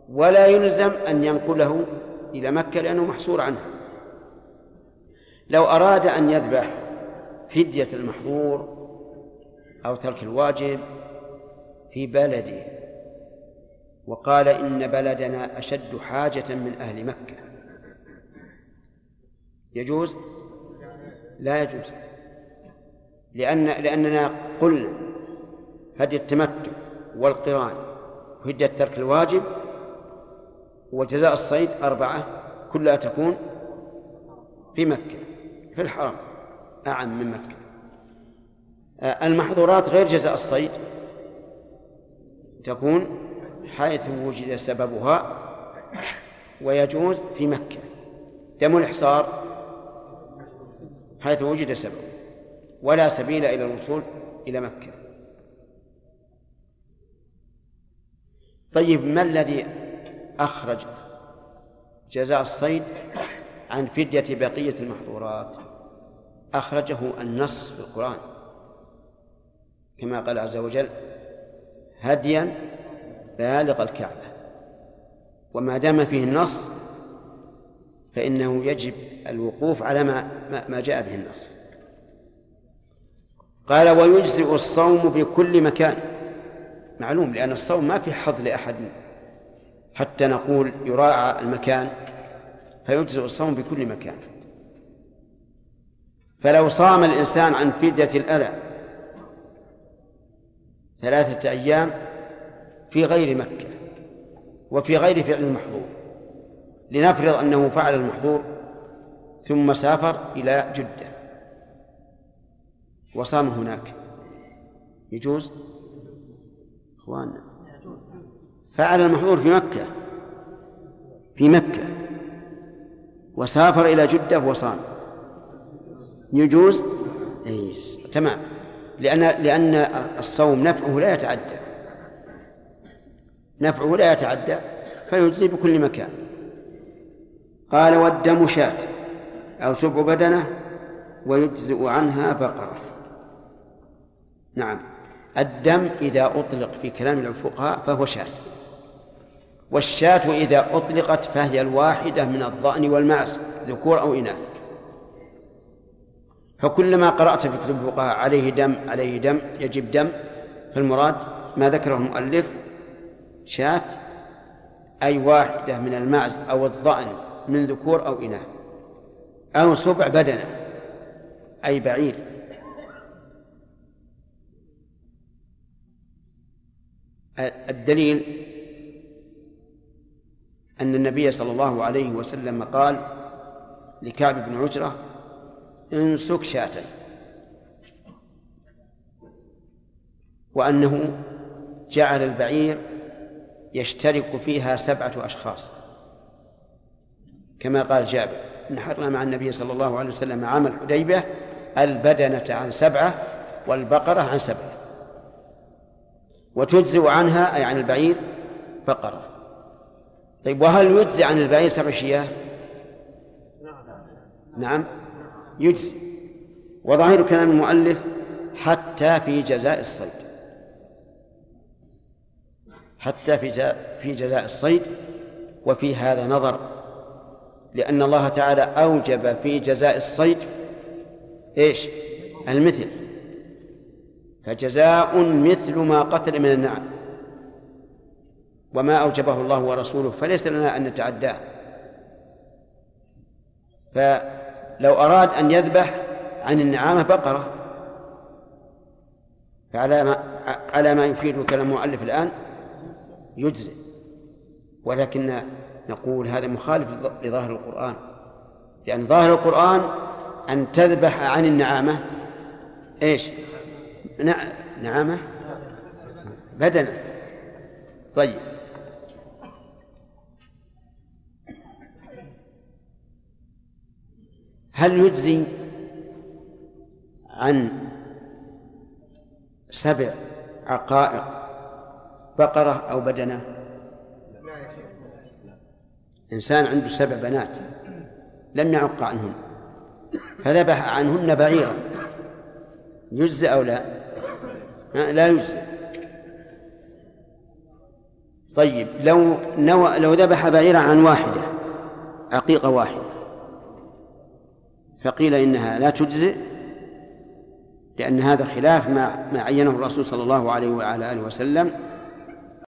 ولا يلزم أن ينقله إلى مكة لأنه محصور عنه. لو أراد أن يذبح فدية المحظور أو ترك الواجب في بلده. وقال إن بلدنا أشد حاجة من أهل مكة. يجوز؟ لا يجوز. لأن لأننا قلنا هدي التمتع والقران وهدي الترك الواجب وجزاء الصيد أربعة كلها تكون في مكة في الحرم. أعم من مكة. آه، المحظورات غير جزاء الصيد. تكون حيث وجد سببها ويجوز في مكة. دم الإحصار حيث وجد سبب ولا سبيل إلى الوصول إلى مكة. طيب ما الذي أخرج جزاء الصيد عن فدية بقية المحظورات؟ أخرجه النص في القرآن. كما قال عز وجل هديا بالغ الكعبة. وما دام فيه النص فإنه يجب الوقوف على ما ما جاء به النص. قال ويجزئ الصوم بكل مكان. معلوم لأن الصوم ما في حظ لأحد. حتى نقول يراعى المكان فيجزئ الصوم بكل مكان. فلو صام الإنسان عن فدية الأذى ثلاثة أيام في غير مكة وفي غير فعل المحظور لنفرض أنه فعل المحظور ثم سافر إلى جدة وصام هناك. يجوز؟ إخواننا فعل المحظور في مكة في مكة وسافر إلى جدة وصام. يجوز؟ أي تمام. لأن لأن الصوم نفعه لا يتعدى. نفعه لا يتعدى فيجزي بكل مكان. قال والدم شاة أو سبع بدنة ويجزئ عنها بقرة. نعم. الدم إذا أطلق في كلام الفقهاء فهو شاة. والشاة إذا أطلقت فهي الواحدة من الضأن والمعز ذكور أو إناث. فكلما قرأت في كتب الفقهاء عليه دم عليه دم يجب دم. فالمراد ما ذكره المؤلف شاة أي واحدة من المعز أو الضأن من ذكور أو إناث. أو سبع بدنة أي بعير. الدليل أن النبي صلى الله عليه وسلم قال لكعب بن عجرة انسك شاة. وأنه جعل البعير يشترك فيها سبعة أشخاص. كما قال جابر نحرنا مع النبي صلى الله عليه وسلم عام الحديبة البدنة عن سبعة والبقرة عن سبعة. وتجزئ عنها أي عن البعير بقرة. طيب وهل يجزي عن البعير سبع شياه؟ نعم. يجزي. وظاهر كلام المؤلف حتى في جزاء الصيد. حتى في في جزاء الصيد. وفي هذا نظر. لأن الله تعالى أوجب في جزاء الصيد إيش؟ المثل. فجزاء مثل ما قتل من النعم. وما أوجبه الله ورسوله فليس لنا أن نتعداه. فلو أراد أن يذبح عن النعامة بقرة. فعلى ما على ما يفيد كلام المؤلف الآن يجزئ. ولكن نقول هذا مخالف لظاهر القرآن. لأن ظاهر القرآن أن تذبح عن النعامة إيش؟ نعامة؟ بدنة طيب. هل يجزي عن سبع عقائق بقرة أو بدنة؟ إنسان عنده سبع بنات لم يعق عنهن فذبح عنهن بعيرا. يجزي أو لا؟ لا يجزي. طيب لو نوى لو ذبح بعيرا عن واحدة عقيقة واحدة فقيل إنها لا تجزئ لأن هذا خلاف ما ما عينه الرسول صلى الله عليه وعلى آله وسلم